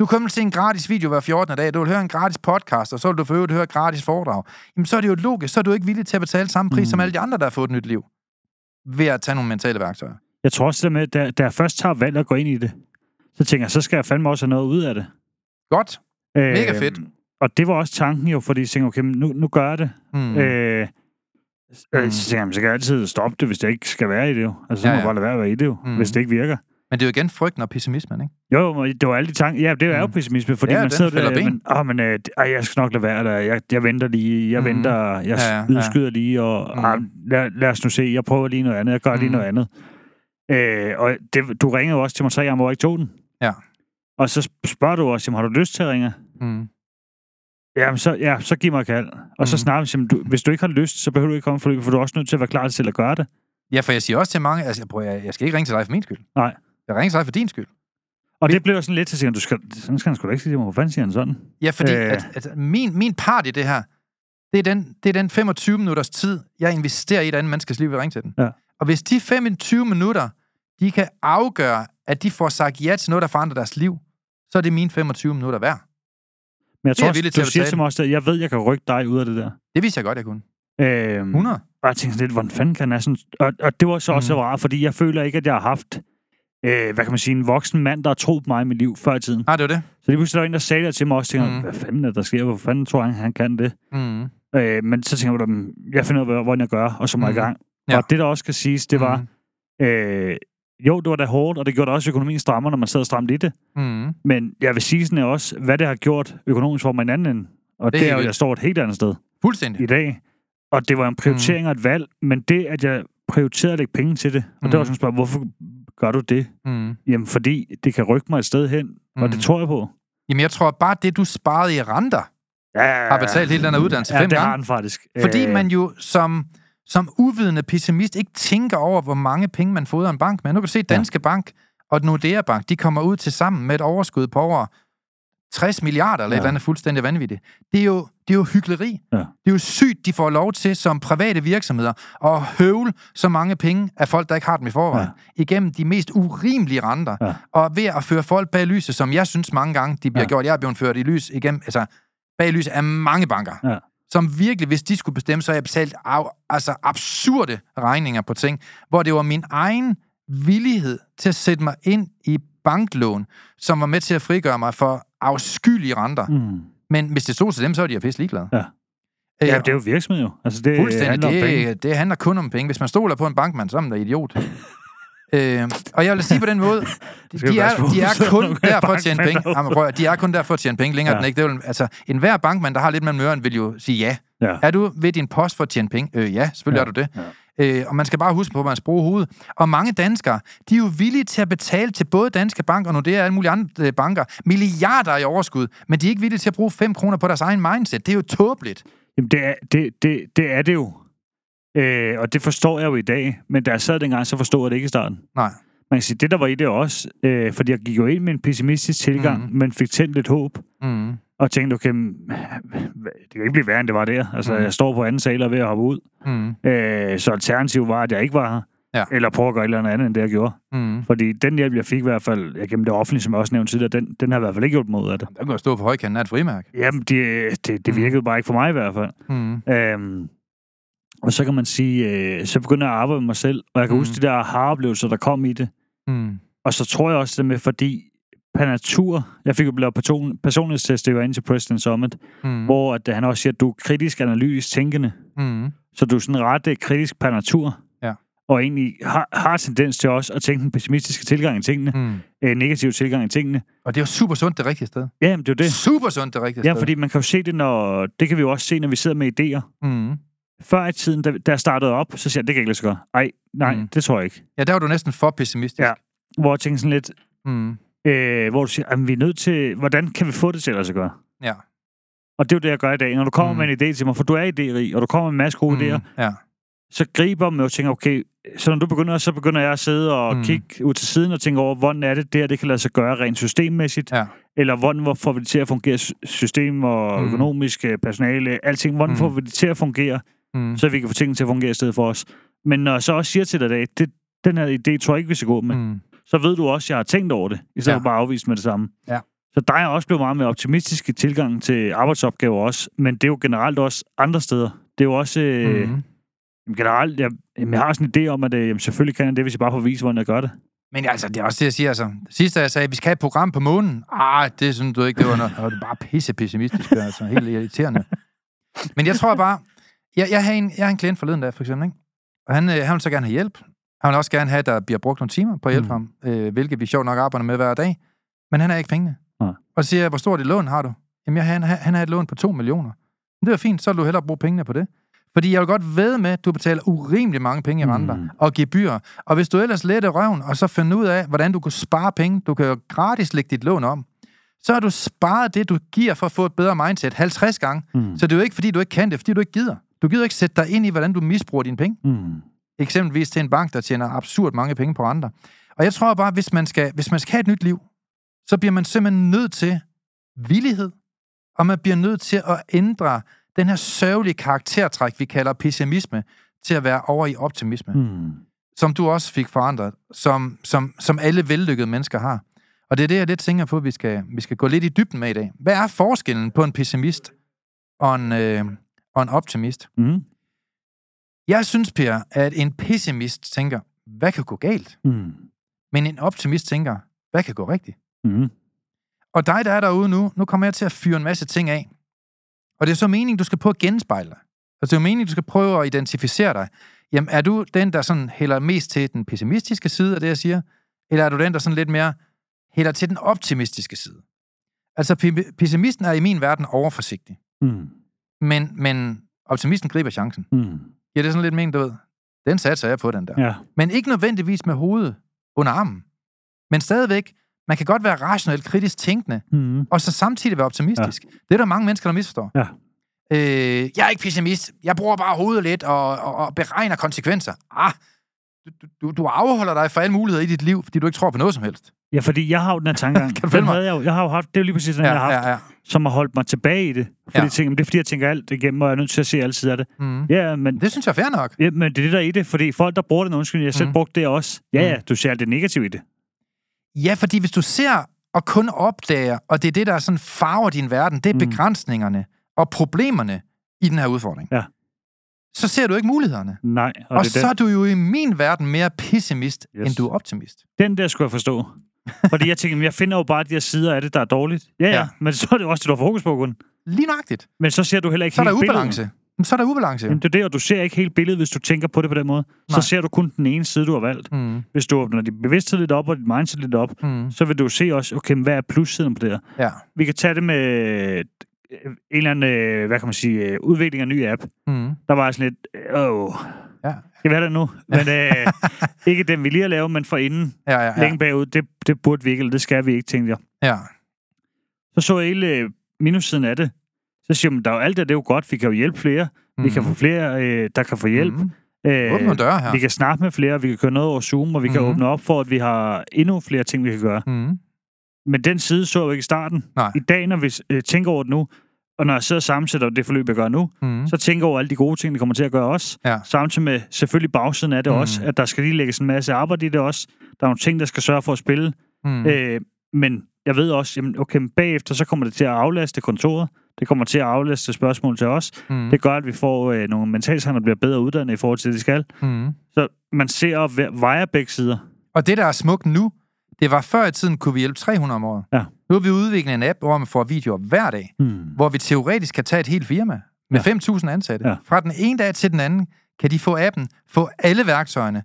du kommer til en gratis video hver 14. dag, du vil høre en gratis podcast, og så vil du for øvrigt høre et gratis foredrag, jamen så er det jo logisk, så er du ikke villig til at betale samme pris mm. Som alle de andre, der har fået et nyt liv. Ved at tage nogle mentale værktøjer. Jeg tror også, det med, da, da jeg først tager valg at gå ind i det, så tænker jeg, så skal jeg fandme også have noget ud af det. Godt. Mega Øh, fedt. Og det var også tanken jo, fordi jeg tænkte, okay, nu, nu gør jeg det. Mm. Øh, Mm. mm. Så tænker jeg, så kan jeg altid stoppe det, hvis det ikke skal være i det jo. Altså, så Ja, må ja. jeg bare lade være at være i det jo, Mm. mm. hvis det ikke virker. Men det er jo igen frygten og pessimismen, ikke? Jo, det var alle de tanker. Ja, det er jo Mm. pessimisme, fordi Ja, man sidder der, men, åh, men øh, ej, jeg skal nok lade være, eller jeg, jeg venter lige, jeg mm. venter, jeg Ja, ja, udskyder lige, og Mhm. ah, lad, lad os nu se, jeg prøver lige noget andet, jeg gør lige Mhm. noget andet. Øh, og det, du ringede jo også til mig tre gange, hvor jeg ikke tog den. Ja. Og så spørger du også, jamen, har du lyst til at ringe? Mm. Jamen, så, ja, så giv mig kald. Og så Mhm. snakker vi, jamen, du, hvis du ikke har lyst, så behøver du ikke komme for for du er også nødt til at være klar til at gøre det. Ja, for jeg siger også til mange, altså, prøv, jeg, jeg skal ikke ringe til dig for min skyld. Nej. Jeg ringer til dig for din skyld. Og det blev sådan lidt til at du skal, sådan skal han sgu da ikke sige til mig, hvor fanden siger han sådan? Ja, fordi. Øh. at, at min, min part i det her, det er, den, det er den 25 minutters tid, jeg investerer i et andet menneskes liv ved at ringe til den. Ja. Og hvis de 25 minutter, de kan afgøre, at de får sagt ja til noget, der forandrer deres liv, så er det mine 25 minutter værd. Men jeg er tror jeg også, villig til du at siger til mig også, at jeg ved, jeg kan rykke dig ud af det der. Det vidste jeg godt, jeg kunne. Øhm, 100. Og jeg tænkte lidt, hvordan fanden kan jeg sådan... Og, og det var så også mm. rart, fordi jeg føler ikke, at jeg har haft, øh, hvad kan man sige, en voksen mand, der har troet på mig i mit liv før i tiden. Nej, det var det. Så lige pludselig var der en, der sagde det til mig også, tænker, mm. hvad fanden er der sker? Hvor fanden tror han, han kan det? Mm. Øh, men så tænker jeg, "Jamen, jeg finder ud af, hvordan jeg gør, og så må jeg i gang. Ja. Og det, der også skal siges, det var, Mm. øh, jo, det var da hårdt, og det gjorde også økonomien strammer, når man sad stramt i det. Mm. Men jeg vil sige sådan også, hvad det har gjort økonomisk for mig en anden ende. Og Det det, er jo, jeg står et helt andet sted Fuldstændig. i dag. Og det var en prioritering Mm. og et valg, men det, at jeg prioriterede at lægge penge til det, og mm. det var Mhm. sådan spørgsmål, hvorfor gør du det? Mm. Jamen, fordi det kan rykke mig et sted hen, og Mhm. det tror jeg på. Jamen, jeg tror bare, det du sparede i renter, Ja, har betalt hele den her uddannelse ja, fem det gange. har den faktisk. Fordi Øh, man jo som, som uvidende pessimist ikke tænker over, hvor mange penge man fodrer en bank med. Nu kan du se, Danske ja. Bank og Nordea Bank, de kommer ud til sammen med et overskud på over 60 milliarder, eller ja. Et eller andet fuldstændig vanvittigt. Det er jo, det er jo hyggeleri. Ja. Det er jo sygt, de får lov til som private virksomheder at høvle så mange penge af folk, der ikke har dem i forvejen, ja. igennem de mest urimelige renter. Ja. Og ved at føre folk bag lyset, som jeg synes mange gange, de bliver. Ja. gjort. Jeg er blevet ført i lys igennem, altså bag lyset af mange banker Ja. Som virkelig, hvis de skulle bestemme, så jeg betalt af, altså absurde regninger på ting, hvor det var min egen villighed til at sætte mig ind i banklån, som var med til at frigøre mig for afskyelige renter. Mm. Men hvis det stod til dem, så var de jo pisse ligeglade. Ja. Øh, Ja, det er jo virksomhed jo. Altså, det handler. Det, det handler kun om penge. Hvis man stoler på en bankmand, så er man da idiot. øh, og jeg vil sige på den måde, de, er, de er kun der for at tjene penge. Jamen, prøv, de er kun der for at tjene penge længere Ja. ja. den ikke. Det vil, altså, enhver bankmand, der har lidt mellem ørerne, vil jo sige ja. Ja. Er du ved din post for at tjene penge? Øh, ja, selvfølgelig Ja. er du det. Øh, og man skal bare huske på, at man skal bruge hovedet. Og mange danskere, de er jo villige til at betale til både Danske Bank og Nordea og alle mulige andre øh, banker milliarder i overskud, men de er ikke villige til at bruge 5 kroner på deres egen mindset. Det er jo tåbeligt. Jamen, det er det, det, det, er det jo. Øh, og det forstår jeg jo i dag. Men da jeg sad dengang, så forstod jeg det ikke i starten. Nej. Man kan sige, det der var i det også, øh, fordi jeg gik jo ind med en pessimistisk tilgang, mm. men fik tændt lidt håb. Mm. Og tænkte, okay, mm, det kan ikke blive værre, end det var der. Altså, mm. jeg står på anden sal og ved at hoppe ud. Mm. Øh, så alternativet var, at jeg ikke var her. Ja. Eller prøve at gøre et eller andet, end det, jeg gjorde. Mm. Fordi den hjælp, jeg fik i hvert fald ja, gennem det offentlige, som jeg også nævnte tidligere, den, den har i hvert fald ikke hjulpet mig ud af det. Der kan jo stå på højkanten af et frimærke. Jamen, det, det, det Mhm. virkede bare ikke for mig i hvert fald. Mm. Øhm, og så kan man sige, øh, så begynder jeg at arbejde med mig selv, og jeg kan mm. huske de der aha-oplevelser, der kom i det. Mm. Og så tror jeg også det med, fordi per natur, jeg fik jo lavet person, personlighedstest, det var inde til President Summit, Mm. hvor at han også siger, at du er kritisk analytisk tænkende, Mm. så du er sådan ret øh, kritisk per natur. Ja. Og egentlig har, har tendens til også at tænke den pessimistiske tilgang i tingene, Mm. øh, negativ tilgang i tingene. Og det er jo super sundt det rigtige sted. Ja, det er jo det. Super sundt det rigtige Ja, sted. fordi man kan jo se det, når... Det kan vi jo også se, når vi sidder med idéer. Mm. Før i tiden, da, da jeg startede op, så siger jeg, det kan jeg ikke lade sig gøre. Ej, nej, Mm. det tror jeg ikke. Ja, der var du næsten for pessimistisk. Ja. Hvor jeg tænker sådan lidt, Mm. øh, hvor du siger, at vi er nødt til, hvordan kan vi få det til at lade sig gøre? Ja. Og det er jo det, jeg gør i dag. Når du kommer Mm. med en idé til mig, for du er idérig, og du kommer med en masse gode mm. idéer, Ja. så griber man og tænker, okay, så når du begynder, så begynder jeg at sidde og Mm. kigge ud til siden og tænke over, hvordan er det, det her det kan lade sig gøre rent systemmæssigt, Ja. eller hvordan hvor får vi det til at fungere sy- system og Mm. økonomisk, øh, personale, alting, hvordan mm. får vi det til at fungere, Mm. så vi kan få tingene til at fungere i stedet for os. Men når jeg så også siger til dig i dag, det, den her idé tror jeg ikke, vi skal gå med, mm. Så ved du også, at jeg har tænkt over det, i stedet Ja. for bare at afvise med det samme. Ja. Så der er også blevet meget mere optimistisk i tilgangen til arbejdsopgaver også, men det er jo generelt også andre steder. Det er jo også... Øh, Mm. Jamen, generelt, jeg, jamen, jeg har sådan en idé om, at øh, jamen, selvfølgelig kan jeg det, hvis jeg bare får vist, hvordan jeg gør det. Men altså, det er også det, jeg siger. Altså. Sidste jeg sagde, at vi skal have et program på månen. Ah, det synes du ikke, det var noget. Og det er bare pisse pessimistisk. Altså, helt irriterende. Men jeg tror bare... Jeg, jeg, har en, jeg har en klient forleden dag, for eksempel. Ikke? Og han, øh, han vil så gerne have hjælp. Han vil også gerne have, at der bliver brugt nogle timer på at hjælpe Mm. ham. Øh, hvilket vi sjovt nok arbejder med hver dag. Men han har ikke pengene. Nej. Og så siger jeg, hvor stort et lån har du? Jamen, jeg, han, han har et lån på 2 millioner. Men det er fint, så vil du hellere bruge pengene på det. Fordi jeg vil godt ved med, at du betaler urimelig mange penge i renter Mm. og gebyr. Og hvis du ellers letter røven, og så finder ud af, hvordan du kan spare penge, du kan jo gratis lægge dit lån om, så har du sparet det, du giver for at få et bedre mindset 50 gange. Mm. Så det er jo ikke, fordi du ikke kan det, fordi du ikke gider. Du gider ikke sætte dig ind i, hvordan du misbruger dine penge. Mm. Eksempelvis til en bank, der tjener absurd mange penge på renter. Og jeg tror bare, hvis man skal, hvis man skal have et nyt liv, så bliver man simpelthen nødt til villighed, og man bliver nødt til at ændre den her sørgelige karaktertræk, vi kalder pessimisme, til at være over i optimisme. Mm. som du også fik forandret, som, som, som alle vellykkede mennesker har. Og det er det, jeg lidt tænker på, at vi skal, vi skal gå lidt i dybden med i dag. Hvad er forskellen på en pessimist og en, øh, og en optimist? Mm. Jeg synes, Per, at en pessimist tænker, hvad kan gå galt? Mm. Men en optimist tænker, hvad kan gå rigtigt? Mm. Og dig, der er derude nu, nu kommer jeg til at fyre en masse ting af. Og det er så meningen, du skal prøve at genspejle dig. Altså, det er jo meningen, du skal prøve at identificere dig. Jamen, er du den, der sådan hælder mest til den pessimistiske side af det, jeg siger? Eller er du den, der sådan lidt mere hælder til den optimistiske side? Altså, pe- pessimisten er i min verden overforsigtig. Mm. Men, men optimisten griber chancen. Mm. Giver det sådan lidt mening, du ved? Den satser jeg på, den der. Ja. Men ikke nødvendigvis med hovedet under armen. Men stadigvæk, man kan godt være rationelt kritisk tænkende, Mm. og så samtidig være optimistisk. Ja. Det er der mange mennesker, der misforstår. Ja. Øh, jeg er ikke pessimist. Jeg bruger bare hovedet lidt og, og, og beregner konsekvenser. Ah, du, du, afholder dig for alle muligheder i dit liv, fordi du ikke tror på noget som helst. ja, fordi jeg har jo den her tankegang. Kan du Den havde jeg, jo, jeg har jo haft, det er jo lige præcis den, Ja, jeg har haft, ja, ja. som har holdt mig tilbage i det. Fordi Ja. jeg tænker, det er fordi, jeg tænker alt igennem, og jeg er nødt til at se alle sider af det. Mm. Ja, men, Det synes jeg er fair nok. ja, men det er det, der er i det. Fordi folk, der bruger det, undskyld, jeg selv Mm. brugt det også. Ja, ja, Mm. du ser alt det negative i det. Ja, fordi hvis du ser og kun opdager, og det er det, der sådan farver din verden, det er Mm. begrænsningerne og problemerne i den her udfordring. Ja. Så ser du ikke mulighederne. Nej, og, Og, det så er du jo i min verden mere pessimist, yes. End du er optimist. den, den der skulle jeg forstå. Fordi jeg tænker, jeg finder jo bare de her sider af det, der er dårligt. Ja, ja, Ja. men så er det også det, du har fokus på, kun. Lige nøjagtigt. Men så ser du heller ikke Så er der ubalance. Men Så er der ubalance. Jamen, det er det, og du ser ikke helt billedet, hvis du tænker på det på den måde. Nej. Så ser du kun den ene side, du har valgt. Mm. Hvis du åbner din bevidsthed lidt op, og dit mindset lidt op, Mm. så vil du se også, okay, hvad er plussiden på det her? Ja. Vi kan tage det med en eller anden, øh, hvad kan man sige, øh, udvikling af en ny app. Mm. Der var sådan lidt, åh, Ja. skal vi have det nu? Men øh, ikke den, vi lige har lavet, men for inden, Ja, ja, ja. længe bagud, det, det burde vi ikke, eller det skal vi ikke, tænkte jeg. ja. Så så jeg hele øh, minussiden af det. Så siger man, der er jo alt det, det er jo godt, vi kan jo hjælpe flere. Mm. Vi kan få flere, øh, der kan få hjælp. Mm. Øh, Åbne døre her. Vi kan snakke med flere, vi kan køre noget over Zoom, og vi kan Mhm. åbne op for, at vi har endnu flere ting, vi kan gøre. Mm. Men den side så jeg jo ikke i starten. Nej. I dag, når vi øh, tænker over det nu, og når jeg sidder og sammensætter det forløb, jeg gør nu, Mm. så tænker jeg over alle de gode ting, det kommer til at gøre også. Ja. Samtidig med selvfølgelig bagsiden af det Mhm. også, at der skal lige lægges en masse arbejde i det også. Der er nogle ting, der skal sørge for at spille. Mm. Øh, men jeg ved også, jamen, okay, men bagefter så kommer det til at aflaste kontoret. Det kommer til at aflaste spørgsmål til os. Mm. Det gør, at vi får øh, nogle mentalshandler, der bliver bedre uddannet i forhold til det, de skal. Mm. Så man ser og ve- vejer begge sider. Og det, der er smukt nu, det var før i tiden, kunne vi hjælpe 300 om året. Ja. Nu har vi udviklet en app, hvor man får videoer hver dag, Hmm. hvor vi teoretisk kan tage et helt firma med Ja. 5.000 ansatte. Ja. Fra den ene dag til den anden kan de få appen, få alle værktøjerne,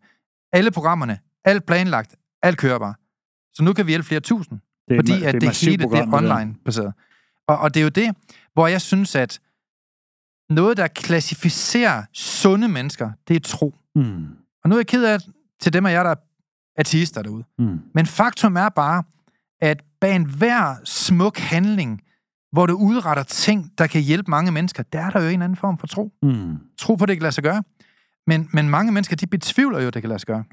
alle programmerne, alt planlagt, alt kørbar. Så nu kan vi hjælpe flere tusind, Det er, fordi ma- at det massivt hele det er program, der. online baseret. Og, og det er jo det, hvor jeg synes, at noget, der klassificerer sunde mennesker, det er tro. Mm. Og nu er jeg ked af til dem af jer, der er ateister derude. Mm. Men faktum er bare, at bag enhver smuk handling, hvor du udretter ting, der kan hjælpe mange mennesker, der er der jo en anden form for tro. Mm. Tro på, at det kan lade sig gøre. Men, men mange mennesker, de betvivler jo, at det kan lade sig gøre.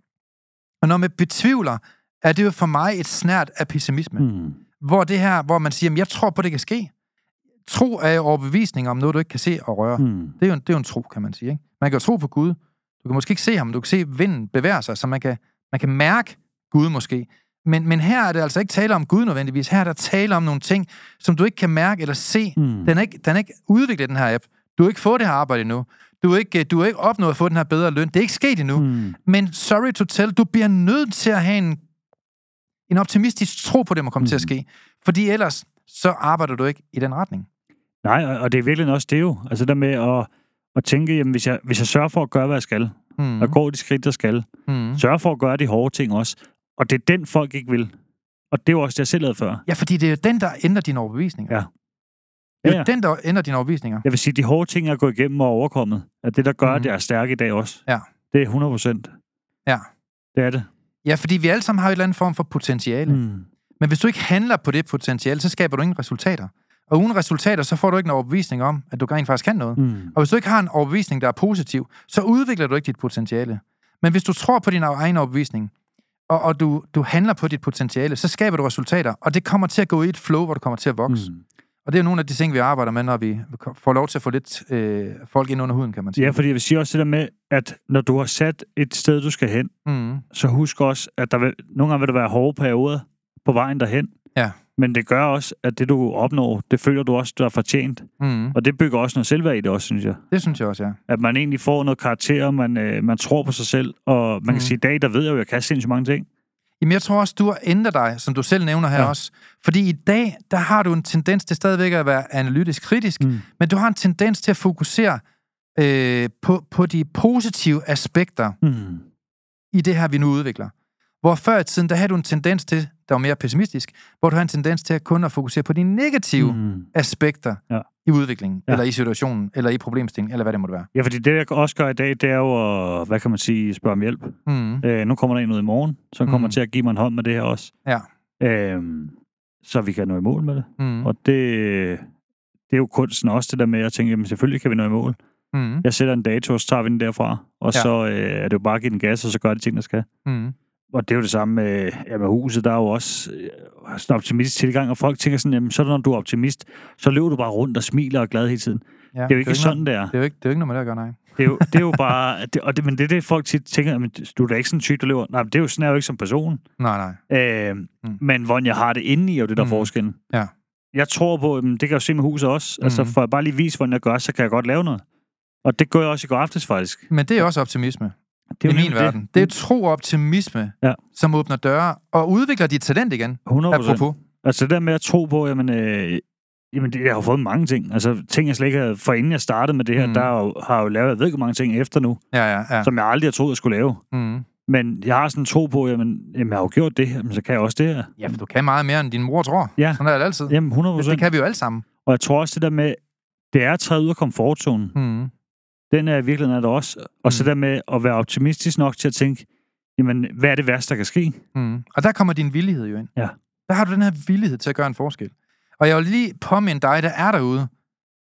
Og når man betvivler, er det jo for mig et snært af pessimisme. Mm. Hvor det her, hvor man siger, jeg tror på, at det kan ske. Tro er jo overbevisning om noget, du ikke kan se og røre. Mm. Det er, jo en, det er jo en tro, kan man sige. Ikke? Man kan jo tro på Gud. Du kan måske ikke se ham, men du kan se vinden bevæge sig, så man kan, man kan mærke Gud måske. Men, men her er det altså ikke tale om Gud nødvendigvis. Her er der tale om nogle ting, som du ikke kan mærke eller se. Mm. Den er ikke, den er ikke udviklet, den her app. Du har ikke fået det her arbejde endnu. Du har ikke, du har ikke opnået at få den her bedre løn. Det er ikke sket endnu. Mm. Men sorry to tell, du bliver nødt til at have en, en optimistisk tro på, det må komme mm. til at Mhm. ske. Fordi ellers, så arbejder du ikke i den retning. Nej, og, og det er virkelig også det jo. Altså der med at, at tænke, jamen hvis jeg, hvis jeg sørger for at gøre, hvad jeg skal, Mm. og gå de skridt, jeg skal, Mm. sørge for at gøre de hårde ting også, og det er den, folk ikke vil. Og det er jo også det, jeg selv lavede før. Ja, fordi det er jo den, der ændrer dine overbevisninger. Ja. Det er Ja, ja. den, der ændrer dine overbevisninger. Jeg vil sige, de hårde ting, jeg er gået igennem og overkommet, er det, der gør, Mhm. at jeg er stærk i dag også. Ja. Det er 100 procent. Ja. Det er det. Ja, fordi vi alle sammen har et eller andet form for potentiale. Mm. Mm. Men hvis du ikke handler på det potentiale, så skaber du ingen resultater. Og uden resultater, så får du ikke en overbevisning om, at du rent faktisk kan noget. Mm. Og hvis du ikke har en overbevisning, der er positiv, så udvikler du ikke dit potentiale. Men hvis du tror på din egen overbevisning, og, og du, du handler på dit potentiale, så skaber du resultater, og det kommer til at gå i et flow, hvor du kommer til at vokse. Mm. Og det er nogle af de ting, vi arbejder med, når vi får lov til at få lidt øh, folk ind under huden, kan man sige. Ja, fordi jeg vil sige også det der med, at når du har sat et sted, du skal hen, Mm. så husk også, at der vil, nogle gange vil der være hårde perioder på vejen derhen. Ja. Men det gør også, at det du opnår, det føler du også, du har fortjent. Mm. Og det bygger også noget selvværd i det også, synes jeg. Det synes jeg også, ja. At man egentlig får noget karakter, man, øh, man tror på sig selv. Og man kan Mhm. sige, i dag, der ved jeg jo, at jeg kan sindssygt mange ting. Jamen, jeg tror også, du har ændret dig, som du selv nævner her ja. Også. Fordi i dag, der har du en tendens til stadigvæk at være analytisk kritisk, mm. Mm. men du har en tendens til at fokusere øh, på, på de positive aspekter Mm. i det her, vi nu udvikler. Hvor før i tiden, der havde du en tendens til, der var mere pessimistisk, hvor du har en tendens til at kun at fokusere på de negative mm. Aspekter Ja. i udviklingen, ja. Eller i situationen, eller i problemstillingen, eller hvad det måtte være. Ja, fordi det, jeg også gør i dag, det er jo at, hvad kan man sige, spørge om hjælp. Mm. Øh, nu kommer der en ud i morgen, som kommer Mm. til at give mig en hånd med det her også. Ja. Øhm, så vi kan nå i mål med det. Mm. Og det, det er jo kunsten også, det der med at tænke, jamen selvfølgelig kan vi nå i mål. Mm. Jeg sætter en dato, og så tager vi den derfra. Og ja. så øh, er det jo bare at give den gas, og så gør de ting, der skal. Mm. Og det er jo det samme med, ja, med huset. Der er jo også øh, sådan en optimistisk tilgang, og folk tænker sådan, jamen så når du er optimist, så løber du bare rundt og smiler og er glad hele tiden. Ja. Det er jo ikke sådan, det er. Det er jo ikke, det er jo ikke noget med det at gøre, nej. Det er jo, det er jo bare... Det, og det, men det er det, folk tit tænker, jamen, du er da ikke sådan en der løber. Nej, men det er jo sådan, er jo ikke som person. Nej, nej. Øh, Mm. Men hvordan jeg har det inde i, er jo det der Mm. forskellen. Ja. Jeg tror på, jamen, det kan jeg jo se med huset også. Mm. Altså, Mm. for at bare lige vise, hvordan jeg gør, så kan jeg godt lave noget. Og det gør jeg også i går aftes, faktisk. Men det er også optimisme. Det er i jo min verden. Det er tro og optimisme, Ja. som åbner døre og udvikler dit talent igen. 100 Apropos. Altså det der med at tro på, jamen, øh, jamen det, jeg har fået mange ting. Altså ting, jeg slet ikke havde, for inden jeg startede med det her, Mm. der har, jo- har jeg jo lavet, jeg ved ikke, hvor mange ting efter nu, Ja, ja, ja. som jeg aldrig har troet, jeg skulle lave. Mm. Men jeg har sådan en tro på, jamen, jamen jeg har jo gjort det her, men så kan jeg også det her. Ja, for du kan meget mere, end din mor tror. Ja. Sådan er det altid. Jamen 100 det, det procent. kan vi jo alle sammen. Og jeg tror også det der med, det er at træde ud af komfortzonen. Mm. Den er i virkeligheden er det også. Og så Mm. der med at være optimistisk nok til at tænke, jamen hvad er det værste, der kan ske? Mm. Og der kommer din villighed jo ind. Ja. Der har du den her villighed til at gøre en forskel. Og jeg vil lige påminde dig, der er derude.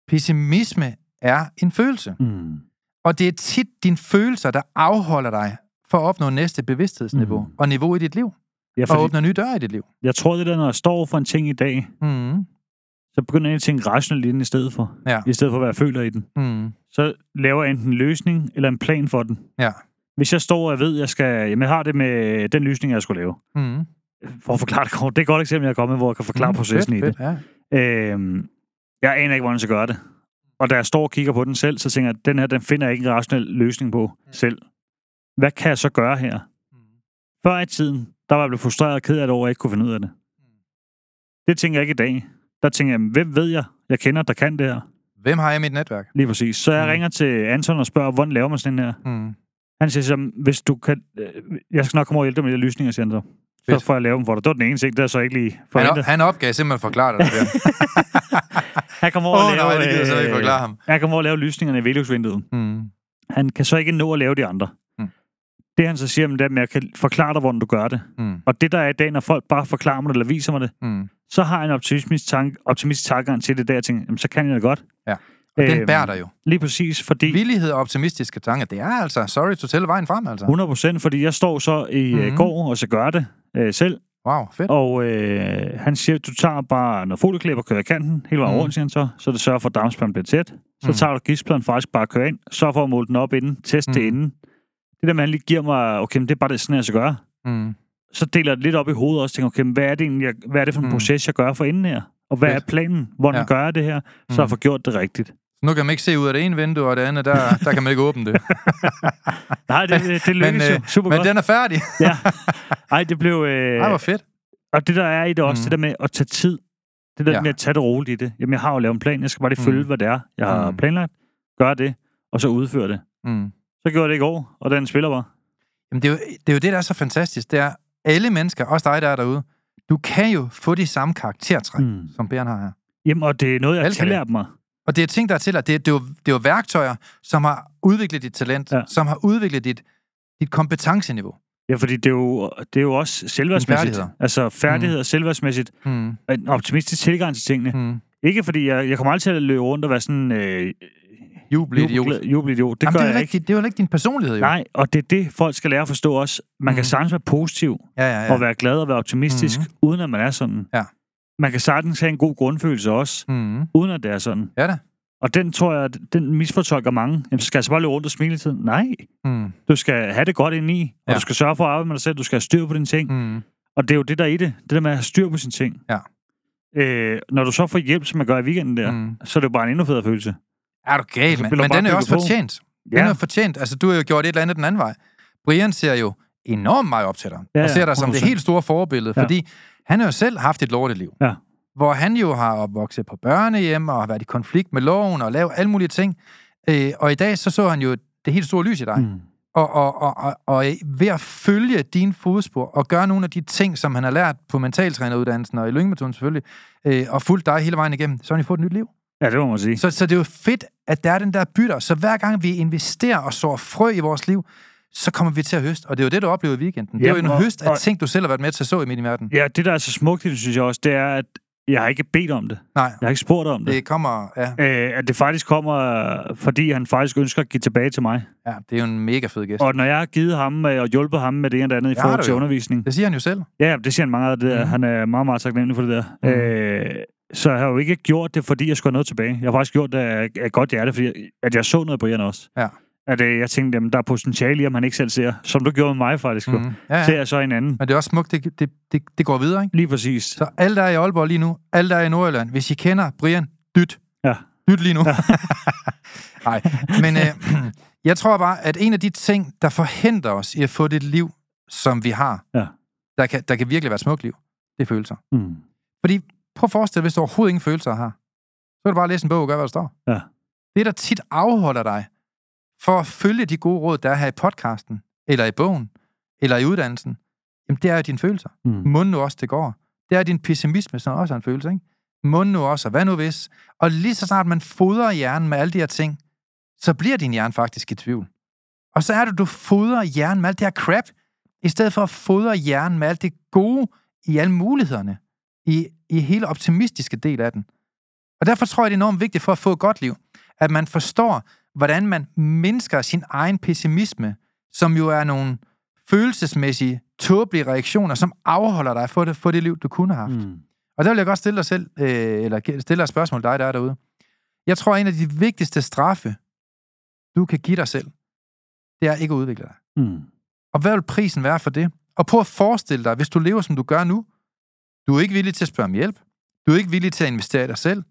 Pessimisme er en følelse. Mm. Og det er tit dine følelser, der afholder dig for at opnå næste bevidsthedsniveau Mm. og niveau i dit liv. Ja, Og fordi åbne nye døre i dit liv. jeg tror det der, når jeg står for en ting i dag, Mm. Så begynder jeg at tænke rationelt i den i stedet for. Ja. I stedet for, hvad jeg føler i den. Mm. så laver jeg enten en løsning eller en plan for den. Ja. Hvis jeg står og ved, at jeg, skal, jamen, jeg har det med den løsning, jeg skulle lave. Mm. For at forklare det kort. Det er et godt eksempel, jeg er kommet med, hvor jeg kan forklare Mm, processen fedt, i det. fedt, Ja. Øhm, jeg aner ikke, hvordan jeg skal gøre det. Og da jeg står og kigger på den selv, så tænker jeg, at den her, den finder jeg ikke en rationel løsning på selv. Hvad kan jeg så gøre her? Før i tiden, der var jeg blevet frustreret og ked af det over, at jeg ikke kunne finde ud af det. Det tænker jeg ikke i dag. Der tænker jeg, hvem ved jeg, jeg kender, der kan det her? Hvem har jeg i mit netværk? Lige præcis. Så jeg Mm. ringer til Anton og spørger, hvordan laver man sådan her? Mm. Han siger så, hvis du kan... Øh, jeg skal nok komme over og hjælpe dig med de lysninger, siger han så. Så får jeg lave dem for dig. Det var den ene ting, der er så ikke lige Han, forventet. han opgav simpelthen forklare dig det der. Han kommer over Åh, og lave, nej, det gider jeg så ikke øh, forklare ham. Han kommer over og lave lysningerne i Velux-vinduet. Mm. Han kan så ikke nå at lave de andre. Mm. Det han så siger, men det er, at jeg kan forklare dig, hvordan du gør det. Mm. Og det der er i dag, når folk bare forklarer mig det, eller viser mig det, Mm. Så har jeg en optimistisk, tank, optimistisk tankegang til det der, jeg tænker, jamen, så kan jeg det godt. Ja. Og den Øhm, bærer dig jo. Lige præcis, fordi... Villighed og optimistiske tanker, det er altså, sorry to tell, vejen frem, altså. 100 procent, fordi jeg står så i mm-hmm. Mhm. går og så gør det øh, selv. Wow, fedt. Og øh, han siger, du tager bare noget folieklip og kører i kanten, hele vejen Mhm. rundt, siger han så, så det sørger for, at dampspladen bliver tæt. Så Mhm. tager du gidspladen faktisk bare kører ind, så for at måle den op inden, test det Mhm. inden. Det der med, han lige giver mig, okay, men det er bare det, sådan, jeg skal gøre. Mm. Så deler jeg det lidt op i hovedet også, tænker, okay, hvad er det egentlig, jeg, hvad er det for en Mhm. proces, jeg gør for inden her? Og hvad er planen? Hvordan Ja. gør jeg det her? Så jeg Mhm. får gjort det rigtigt. Nu kan man ikke se ud af det ene vindue, og det andet, der, der kan man ikke åbne det. Nej, det, det, det lykkes men, jo super men godt. den er færdig. Ja. Ej, det blev... Øh, Ej, hvor fedt. Og det der er i det også, Mhm. det der med at tage tid. Det der Ja. med at tage det roligt i det. Jamen, jeg har jo lavet en plan. Jeg skal bare lige følge, Mhm. hvad det er, jeg har Mhm. planlagt. Gøre det, og så udføre det. Mm. Så gjorde jeg det i går, og den spiller bare. Jamen, det er, jo, det er jo det, der er så fantastisk. Det er, alle mennesker, også dig, der er derude, du kan jo få de samme karaktertræk, mm. Som Bjørn har her. Jamen, og det er noget, jeg det. tillært mig. Og det er ting, der er til dig. Det, er- det, er jo, det er jo værktøjer, som har udviklet dit talent, ja. Som har udviklet dit, dit kompetenceniveau. Ja, fordi det er jo, det er jo også selvværdsmæssigt. Færdigheder. Altså færdigheder, mm. selvværdsmæssigt. Mm. En optimistisk tilgang til tingene. Mm. Mm. Ikke fordi jeg, jeg kommer aldrig til at løbe rundt og være sådan... Øh, Jubelidiot. jubel- Jubelidiot. Det Jamen, gør det, er jeg ikke. ikke, det er jo ikke din personlighed, jo. Nej, og det er det, folk skal lære at forstå også. Man kan Mhm. sagtens være positiv, Ja, ja, ja. og være glad og være optimistisk, Mhm. uden at man er sådan. Ja. Man kan sagtens have en god grundfølelse også, Mm. uden at det er sådan. Ja da. Og den tror jeg, den misfortolker mange. Jamen, skal jeg så bare løbe rundt og smile tiden? Nej. Mm. Du skal have det godt indeni, og Ja. du skal sørge for at arbejde med dig selv. Du skal have styr på dine ting. Mm. Mm. Og det er jo det, der er i det. Det der med at have styr på sine ting. Ja. Øh, når du så får hjælp, som man gør i weekenden der, Mm. mm. så er det jo bare en endnu federe følelse. Er du gal, Så mand? Men den er også fortjent. Den er fortjent. Altså, du har jo gjort et eller andet den anden vej. Brian ser jo enormt meget op til dig. Ja, og ja, ser dig som det 100%. helt store forbillede. Ja. Fordi han har jo selv haft et lorteliv. Ja. Hvor han jo har opvokset på børnehjem og har været i konflikt med loven og lavet alle mulige ting. Øh, og i dag så så han jo det helt store lys i dig. Mm. Og, og, og, og, og ved at følge dine fodspor og gøre nogle af de ting, som han har lært på mentaltræneruddannelsen og i Lyngemetoden selvfølgelig, øh, og fulgt dig hele vejen igennem, så har han fået et nyt liv. Ja, det må man sige. Så, så det er jo fedt, at der er den der bytter. Så hver gang vi investerer og sår frø i vores liv, så kommer vi til at høste. Og det er jo det, du oplever i weekenden. Det er jo Jamen, en høst af og- ting, du selv har været med til at så i min verden. Ja, det der er så smukt i det, synes jeg også, det er, at jeg har ikke bedt om det. Nej, Jeg har ikke spurgt om det. det kommer... Ja, Øh, at det faktisk kommer, fordi han faktisk ønsker at give tilbage til mig. ja, det er jo en mega fed gæst. Og når jeg har givet ham øh, og hjulpet ham med det ene det andet i Det har forhold til undervisning. Det siger han jo selv. Ja, det siger han meget af det der. Mhm. Han er meget, meget taknemmelig for det der. Mhm. Øh, så jeg har jo ikke gjort det, fordi jeg skulle have noget tilbage. Jeg har faktisk gjort det af, godt hjerte, fordi jeg, at jeg så noget på Brian også. Ja. At øh, jeg tænkte, jamen, der er potentiale i, om han ikke selv ser. Som du gjorde med mig faktisk. Mm. Mm. Ja, Ser ja. jeg så en anden. Men det er også smukt, det, det, det, det går videre, ikke? Lige præcis. Så alle, der er i Aalborg lige nu, alle, der er i Nordjylland, hvis I kender Brian, dyt. Ja. Dyt lige nu. Nej, men øh, jeg tror bare, at en af de ting, der forhindrer os i at få det liv, som vi har, Ja. der, kan, der kan virkelig være et smukt liv, det er følelser. Mm. Fordi, prøv at forestille dig, hvis du overhovedet ingen følelser har, så kan du bare læse en bog og gøre, hvad der står. Ja. Det, der tit afholder dig for at følge de gode råd, der er her i podcasten, eller i bogen, eller i uddannelsen, jamen det er jo dine følelser. Mm. Må nu også det går. Det er din pessimisme, som også er en følelse, ikke? Må nu også, og hvad nu hvis? Og lige så snart man fodrer hjernen med alle de her ting, så bliver din hjerne faktisk i tvivl. Og så er det, du fodrer hjernen med alt det her crap, i stedet for at fodre hjernen med alt det gode i alle mulighederne, i, i hele optimistiske del af den. Og derfor tror jeg, det er enormt vigtigt for at få et godt liv, at man forstår, hvordan man mindsker sin egen pessimisme, som jo er nogle følelsesmæssige, tåbelige reaktioner, som afholder dig for det, for det liv, du kunne have haft. Mm. Og der vil jeg godt stille dig selv, øh, eller stille dig et spørgsmål, dig der er derude. Jeg tror, en af de vigtigste straffe, du kan give dig selv, det er ikke at udvikle dig. Mm. Og hvad vil prisen være for det? Og prøv at forestille dig, hvis du lever, som du gør nu, du er ikke villig til at spørge om hjælp, du er ikke villig til at investere i dig selv,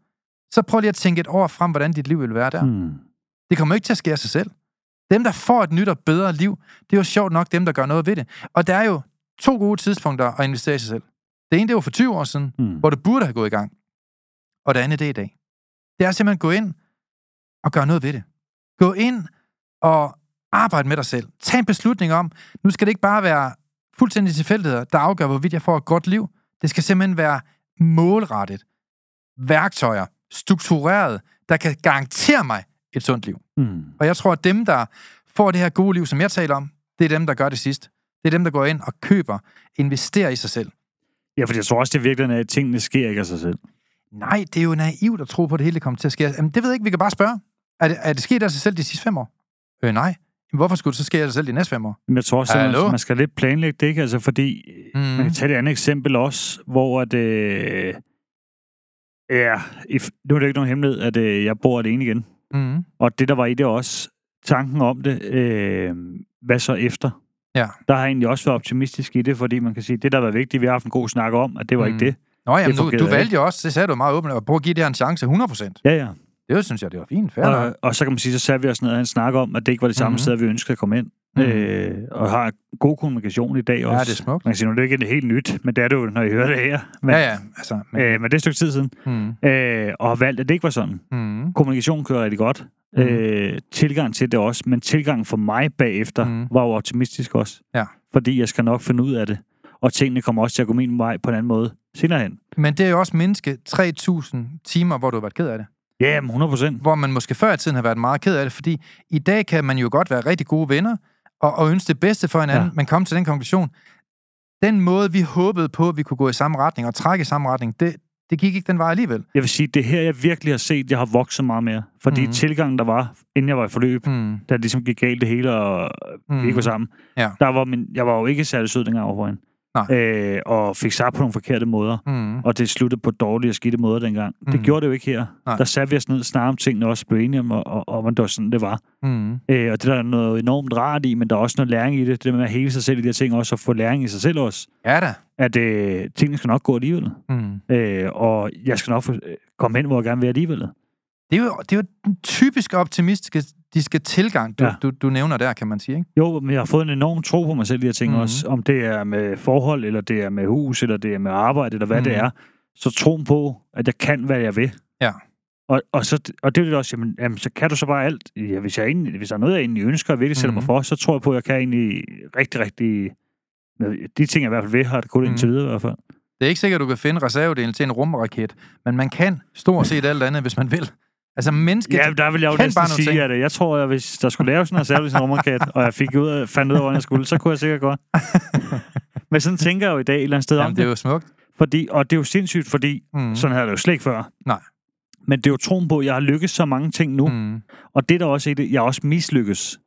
så prøv lige at tænke et år frem, hvordan dit liv vil være der. Mm. Det kommer ikke til at ske af sig selv. Dem, der får et nyt og bedre liv, det er jo sjovt nok dem, der gør noget ved det. Og der er jo to gode tidspunkter at investere i sig selv. Det ene, det var for 20 år siden, Mm. hvor du burde have gået i gang. Og det andet, det er i dag. Det er simpelthen at gå ind og gøre noget ved det. Gå ind og arbejde med dig selv. Tag en beslutning om, nu skal det ikke bare være fuldstændig tilfældigheder, der afgør, hvorvidt jeg får et godt liv. Det skal simpelthen være målrettet værktøjer, struktureret, der kan garantere mig et sundt liv. Mm. Og jeg tror, at dem, der får det her gode liv, som jeg taler om, det er dem, der gør det sidst. Det er dem, der går ind og køber, investerer i sig selv. Ja, for jeg tror også, det virkelig er, at tingene sker ikke af sig selv. Nej, det er jo naivt at tro på, at det hele kommer til at ske. Jamen, det ved jeg ikke, vi kan bare spørge. Er det, er det sket af sig selv de sidste fem år? Øh, nej. Hvorfor skulle det så ske sig selv de næste fem år? Jeg tror også, at man skal lidt planlægge det, ikke? Altså, fordi Mm. man kan tage et andet eksempel også, hvor at, øh, ja, if, nu er det ikke nogen hemmelighed, at øh, jeg bor alene igen. Mm. Og det, der var i det også, tanken om det, øh, hvad så efter? Ja. Der har jeg egentlig også været optimistisk i det, fordi man kan sige, det, der var vigtigt, vi har haft en god snak om, at det var Mm. ikke det. Nå, jamen, Det du, du valgte jo også, det sagde du meget åbent, at prøve at give det her en chance 100%. Ja, ja. Det synes jeg, det var fint. Fair. Og, og så kan man sige, så satte vi os ned og en snak om, at det ikke var det samme Mhm. mm-hmm. sted, vi ønskede at komme ind. Mhm. Mm. Øh, og har god kommunikation i dag Ja, også. det er smukt. Man kan sige, nu er det ikke helt nyt, men det er det jo, når I hører det her. Men, Ja, ja. Altså, men, Øh, men det er et stykke tid siden. mm. Øh, og har valgt, at det ikke var sådan. Mm. Kommunikation kører rigtig godt. Mm. Øh, tilgang til det også. Men tilgang for mig bagefter mm. var jo optimistisk også. Ja. Fordi jeg skal nok finde ud af det. Og tingene kommer også til at gå min vej på en anden måde senere hen. Men det er jo også menneske 3.000 timer, hvor du har været ked af det. Ja, men 100 procent. Hvor man måske før i tiden har været meget ked af det, fordi i dag kan man jo godt være rigtig gode venner, og, og ønske det bedste for hinanden, ja. Men komme til den konklusion. Den måde, vi håbede på, at vi kunne gå i samme retning og trække i samme retning, det, det gik ikke den vej alligevel. Jeg vil sige, det er her, jeg virkelig har set, jeg har vokset meget mere. Fordi Mhm. mm. tilgangen, der var, inden jeg var i forløb, Mm. da det ligesom gik galt det hele, og Mm. vi ikke var sammen, Ja. der var min, jeg var jo ikke særlig sød dengang overfor hende. Nej. Øh, og fik sagt på nogle forkerte måder. Mm. Og det sluttede på dårlige og skidte måder dengang. Mm. Det gjorde det jo ikke her. Nej. Der satte vi os ned, snakkede om tingene også, blev enige om, og, og, og, og det var sådan, det var. Mm. Øh, og det der er noget enormt rart i, men der er også noget læring i det. Det med at hele sig selv i de her ting, også at få læring i sig selv også. Ja da. At øh, tingene skal nok gå alligevel. Mm. Øh, og jeg skal nok få, øh, komme hen, hvor jeg gerne vil alligevel. Det er jo, det er jo den typiske optimistiske tilgang, du, ja. Du, du nævner der, kan man sige. Ikke? Jo, men jeg har fået en enorm tro på mig selv, de her ting Mhm. mm. også. Om det er med forhold, eller det er med hus, eller det er med arbejde, eller hvad mm. det Mhm. er. Så troen på, at jeg kan, hvad jeg vil. Ja. Og, og, så, og det er jo også, jamen, jamen, så kan du så bare alt. Ja, hvis, jeg egentlig, hvis der er noget, jeg egentlig ønsker og virkelig sætter Mhm. mig for, så tror jeg på, at jeg kan egentlig rigtig, rigtig... De ting, jeg i hvert fald vil, har det kun Mhm. indtil videre i hvert fald. Det er ikke sikkert, at du kan finde reservedelen til en rumraket, men man kan stort set alt andet, hvis man vil. Altså, mennesket... Ja, der vil jeg jo næsten sige, ting. at øh, jeg tror, at hvis der skulle laves sådan en en rumraket, og jeg fik ud af, fandt ud af, hvordan jeg skulle, så kunne jeg sikkert godt. Men sådan tænker jeg jo i dag et eller andet sted om Jamen, det er det. jo smukt. Fordi, og det er jo sindssygt, fordi Mm. sådan havde jeg det jo slet ikke før. Nej. Men det er jo troen på, at jeg har lykkes så mange ting nu. Mm. Og det er der også i det, jeg også mislykkes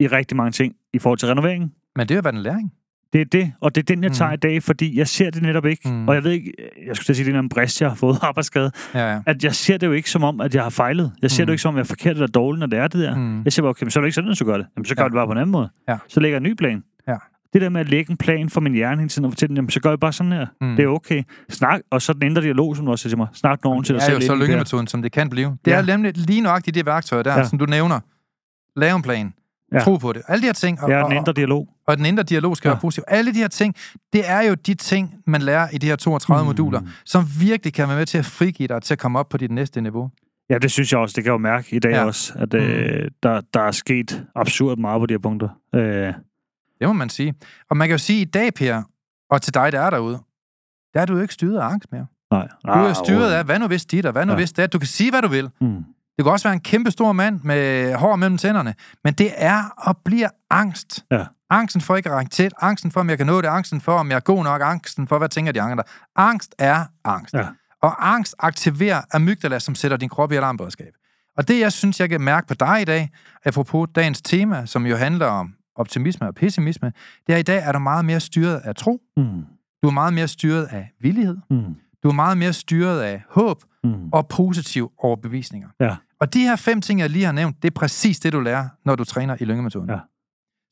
i rigtig mange ting i forhold til renoveringen. Men det har været en læring. Det er det, og det er den, jeg tager Mm. i dag, fordi jeg ser det netop ikke. Mm. Mm. Og jeg ved ikke, jeg skulle til at sige, det er en brist, jeg har fået arbejdsskade. Ja, ja. At jeg ser det jo ikke som om, at jeg har fejlet. Jeg ser Mm. det jo ikke som om, jeg er forkert eller dårligt, når det er det der. Mm. Jeg siger bare, okay, men så er det ikke sådan, at du gør det. Jamen, så gør Ja. det bare på en anden måde. Ja. Så lægger jeg en ny plan. Ja. Det der med at lægge en plan for min hjerne hele tiden og fortælle, jamen, så gør jeg bare sådan her. Mm. Mm. Det er okay. Snak, og så den indre dialog, som du også siger til mig. Snak nogen til dig Det er selv. jo så lyngemetoden, som det kan blive. Det Ja. er nemlig lige nøjagtigt det værktøj der, Ja. som du nævner. Lave en plan. Ja. Tro på det. Alle de her ting. Og, Ja, den indre dialog. Og den indre dialog skal Ja. være positiv. Alle de her ting, det er jo de ting, man lærer i de her 32 Mm. moduler, som virkelig kan være med til at frigive dig til at komme op på dit næste niveau. Ja, det synes jeg også. Det kan jeg jo mærke i dag Ja. også, at øh, der, der er sket absurd meget på de her punkter. Øh, Det må man sige. Og man kan jo sige i dag, Per, og til dig, der er derude, der er du jo ikke styret af angst mere. nej. Du er jo styret af, hvad nu hvis dit, og hvad nu Ja. hvis det. Du kan sige, hvad du vil. Mm. Det kan også være en kæmpe stor mand med hår mellem tænderne, men det er og bliver angst. Ja. Angsten for ikke at række til, angsten for, om jeg kan nå det, angsten for, om jeg er god nok, angsten for, hvad tænker de andre. Angst er angst. Ja. Og angst aktiverer amygdala, som sætter din krop i alarmberedskab. Og det, jeg synes, jeg kan mærke på dig i dag, apropos dagens tema, som jo handler om optimisme og pessimisme, det er, i dag er du meget mere styret af tro, Mm. du er meget mere styret af villighed, Mm. du er meget mere styret af håb, Mm. og positive overbevisninger. Ja. Og de her fem ting, jeg lige har nævnt, det er præcis det, du lærer, når du træner i lyngemetoden. Ja.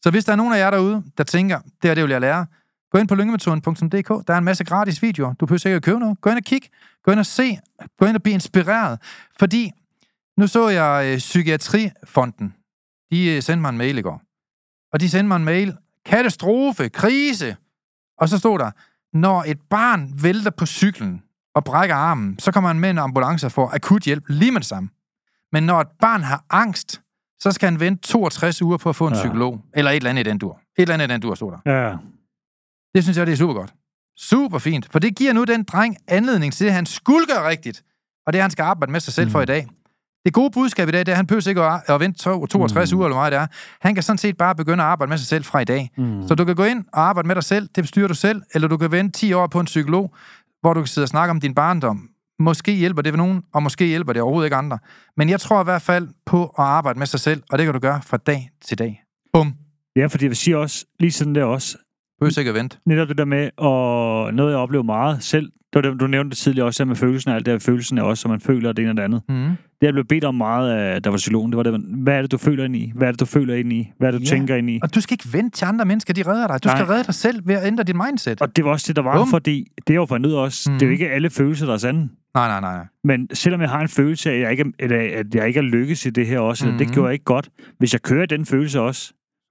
Så hvis der er nogen af jer derude, der tænker, det er det, vil jeg lære, gå ind på lyngemetoden.dk. Der er en masse gratis videoer. Du behøver sikkert at købe noget. Gå ind og kig. Gå ind og se. Gå ind og blive inspireret. Fordi, nu så jeg øh, Psykiatrifonden. De øh, sendte mig en mail i går. Og de sendte mig en mail. Katastrofe, krise. Og så stod der, når et barn vælter på cyklen og brækker armen, så kommer han med en ambulance og får akut hjælp lige med det samme. Men når et barn har angst, så skal han vente 62 uger på at få en Ja. psykolog. Eller et eller andet i den dur. Et eller andet i den dur, stod der. Ja. Det synes jeg, det er super godt. Super fint. For det giver nu den dreng anledning til, at han skulle gøre rigtigt. og det er, han skal arbejde med sig selv mm. for i dag. Det gode budskab i dag, det er, at han behøver ikke at, vente 62 mm. uger, eller hvad det er. Han kan sådan set bare begynde at arbejde med sig selv fra i dag. Mm. Så du kan gå ind og arbejde med dig selv, det bestyrer du selv, eller du kan vente 10 år på en psykolog, hvor du kan sidde og snakke om din barndom. Måske hjælper det ved nogen, og måske hjælper det overhovedet ikke andre. Men jeg tror i hvert fald på at arbejde med sig selv, og det kan du gøre fra dag til dag. Bum. Ja, fordi jeg vil sige også, lige sådan der også, Behøver ikke at vente. netop det der med, og noget jeg oplever meget selv, det var det, du nævnte tidligere også, med følelsen af alt det her, følelsen af også, så man føler det ene og det andet. Mm. Det, jeg blev bedt om meget af, der var psykologen, det var det, hvad er det, du føler ind i? Hvad er det, du føler ind i? Hvad er det, du Ja. tænker ind i? Og du skal ikke vente til andre mennesker, de redder dig. Du Nej. skal redde dig selv ved at ændre dit mindset. Og det var også det, der var, Bum. fordi det er jo af også, mm. det er jo Mhm. ikke alle følelser, der er sande. Nej, nej, nej. Men selvom jeg har en følelse af, at jeg ikke, er- at jeg ikke er lykkes i det her også, mm. eller det Mhm. gjorde jeg ikke godt, hvis jeg kører den følelse også,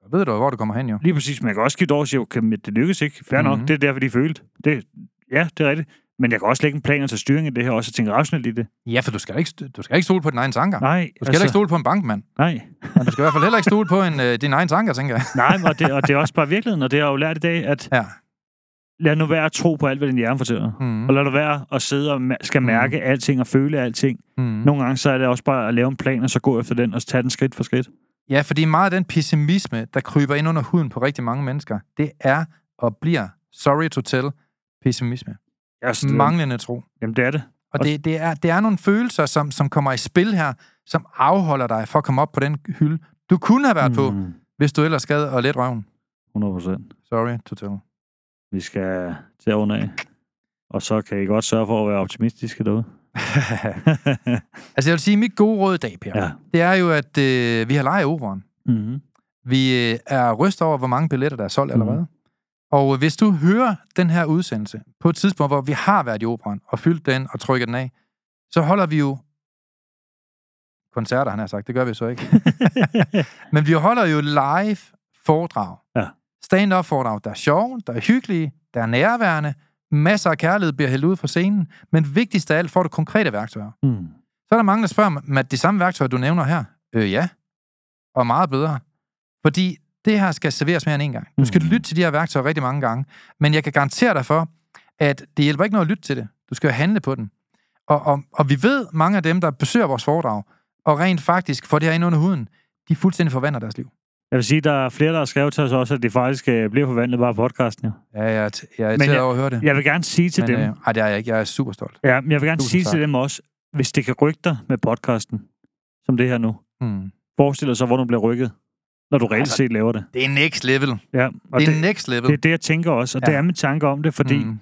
Så ved du, hvor du kommer hen, jo. lige præcis, men jeg kan også skifte over og sige, okay, men det lykkes ikke, fair mm. nok, Mhm. det er derfor, de følte. Det, ja, det er rigtigt. Men jeg kan også lægge en plan og tage styring i det her, også og tænke rationelt i det. Ja, for du skal ikke, du skal ikke stole på dine egne tanker. Nej, Du skal altså... ikke stole på en bankmand. Nej, Men du skal i hvert fald heller ikke stole på en, øh, dine egne tanker, tænker jeg. nej og, det, og det er også bare virkeligheden, og det har jeg jo lært i dag, at Ja. Lad nu være at tro på alt, hvad din hjerne fortæller. Mm. Og lad du være at sidde og skal mærke mm. alting og føle alting. Mm. Nogle gange så er det også bare at lave en plan, og så gå efter den, og tage den skridt for skridt. Ja, fordi meget af den pessimisme, der kryber ind under huden på rigtig mange mennesker, det er og bliver, sorry to tell, pessimisme. Altså, Manglende tro. Jamen, det er det. Og det, det, er, det er nogle følelser, som, som kommer i spil her, som afholder dig for at komme op på den hylde, du kunne have været mm. på, Mm, hvis du ellers gad og let røven. 100 procent. Sorry to tell. Vi skal til runde af. Og så kan I godt sørge for at være optimistiske derude. altså jeg vil sige, mit gode råd i dag, Per, ja. det er jo, at øh, vi har lejet operan. Mm-hmm. Vi øh, er rystet over, hvor mange billetter, der er solgt Mhm. allerede. Og øh, hvis du hører den her udsendelse på et tidspunkt, hvor vi har været i operan og fyldt den og trykket den af, så holder vi jo koncerter, han har sagt. Det gør vi så ikke. Men vi holder jo live foredrag. Ja. Stand-up foredrag, der er sjove, der er hyggelige, der er nærværende, masser af kærlighed bliver hældt ud fra scenen, men vigtigst af alt får du konkrete værktøjer. Mm. Så er der mange, der spørger at de samme værktøjer, du nævner her, øh, ja, og meget bedre. Fordi det her skal serveres mere end en gang. Du skal Mhm. lytte til de her værktøjer rigtig mange gange, men jeg kan garantere dig for, at det hjælper ikke noget at lytte til det. Du skal handle på den. Og, og, og vi ved, mange af dem, der besøger vores foredrag, og rent faktisk får det her ind under huden, de fuldstændig forvandler deres liv. Jeg vil sige, der er flere, der har skrevet til os også, at de faktisk øh, bliver forvandlet bare podcasten. Ja. Ja, jeg er, jeg er irriteret over at høre det. Jeg vil gerne sige til men, dem, øh, ej, det er jeg ikke. Jeg er super stolt. ja, men jeg vil gerne Tusind sige tak. til dem også, hvis det kan rykke dig med podcasten, som det her nu, Hmm. forestil dig så, hvor du bliver rykket, når du reelt Altså, set laver det. Det er next level. Ja, og Det det, er next level. det er det, jeg tænker også, og ja. det er min tanke om det, fordi Mm.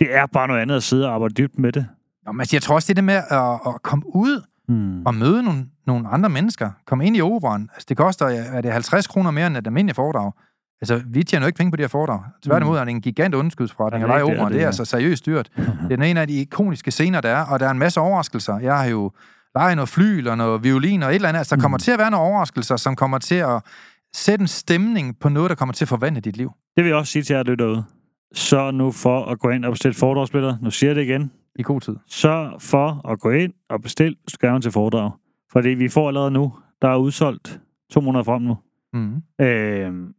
det er bare noget andet at sidde og arbejde dybt med det. Nå, men altså, jeg tror også, det er det med at, at komme ud Mm. og møde nogle, nogle andre mennesker. Komme ind i operan. Altså, det koster er det 50 kroner mere end et almindeligt foredrag. Altså, vi tjener jo ikke penge på de her foredrag. Tværtimod er det en gigant underskudsforretning. Ja, det er det, det, det det er altså seriøst dyrt. Det er ene af de ikoniske scener, der er, og der er en masse overraskelser. Jeg har jo leget noget flyl og noget violin og et eller andet. Altså, der kommer Mm. til at være nogle overraskelser, som kommer til at sætte en stemning på noget, der kommer til at forvandle dit liv. Det vil jeg også sige til jer, der lytter derude. Så nu for at gå ind og bestille foredragsbilletter. Nu siger jeg det igen. I god tid. Sørg for at gå ind og bestille skærmen til foredrag. Fordi vi får allerede nu, der er udsolgt to måneder frem nu. Mm. Øh,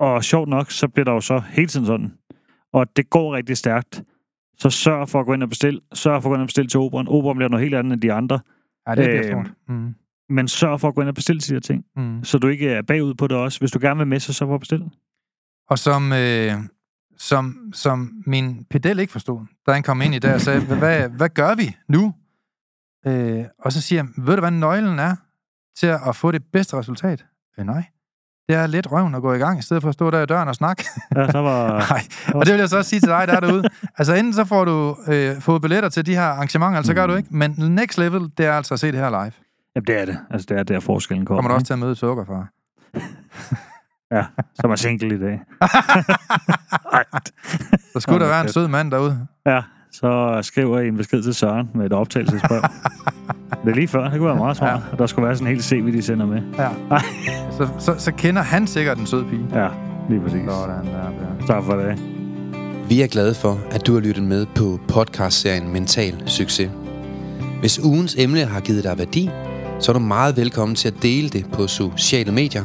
og sjovt nok, så bliver der jo så hele tiden sådan. Og det går rigtig stærkt. Så sørg for at gå ind og bestille. Sørg for at gå ind og bestille til operan. Operan bliver noget helt andet end de andre. Ja, det bliver Øh. Mm. Men sørg for at gå ind og bestille til de her ting. Mm. Så du ikke er bagud på det også. Hvis du gerne vil med, så sørg for at bestille. Og som, øh, som, som min pedel ikke forstod, da han kom ind i dag og sagde, hvad, hvad gør vi nu? Øh, og så siger han, ved du hvad nøglen er til at få det bedste resultat? Øh, nej. Det er lidt røven at gå i gang, i stedet for at stå der i døren og snakke. Ja, der var... Nej. Og det vil jeg så også sige til dig, der er derude. Altså enten så får du øh, fået billetter til de her arrangementer, så gør Mm. du ikke. Men next level, det er altså at se det her live. Jamen, det er det. Altså, det er der forskellen kommer. Kommer du også til at møde sukkerfar? Ja, som er single i dag. Så skulle der være en sød mand derude. ja, så skriver jeg en besked til Søren med et optagelsesbrev. det er lige før, det kunne være meget smart. Ja. Der skulle være sådan en hel CV, de sender med. Ja. Så, så, så kender han sikkert en sød pige. Ja, lige præcis. Sådan der, Per. Tak for det. Vi er glade for, at du har lyttet med på podcastserien Mental Succes. Hvis ugens emne har givet dig værdi, så er du meget velkommen til at dele det på sociale medier.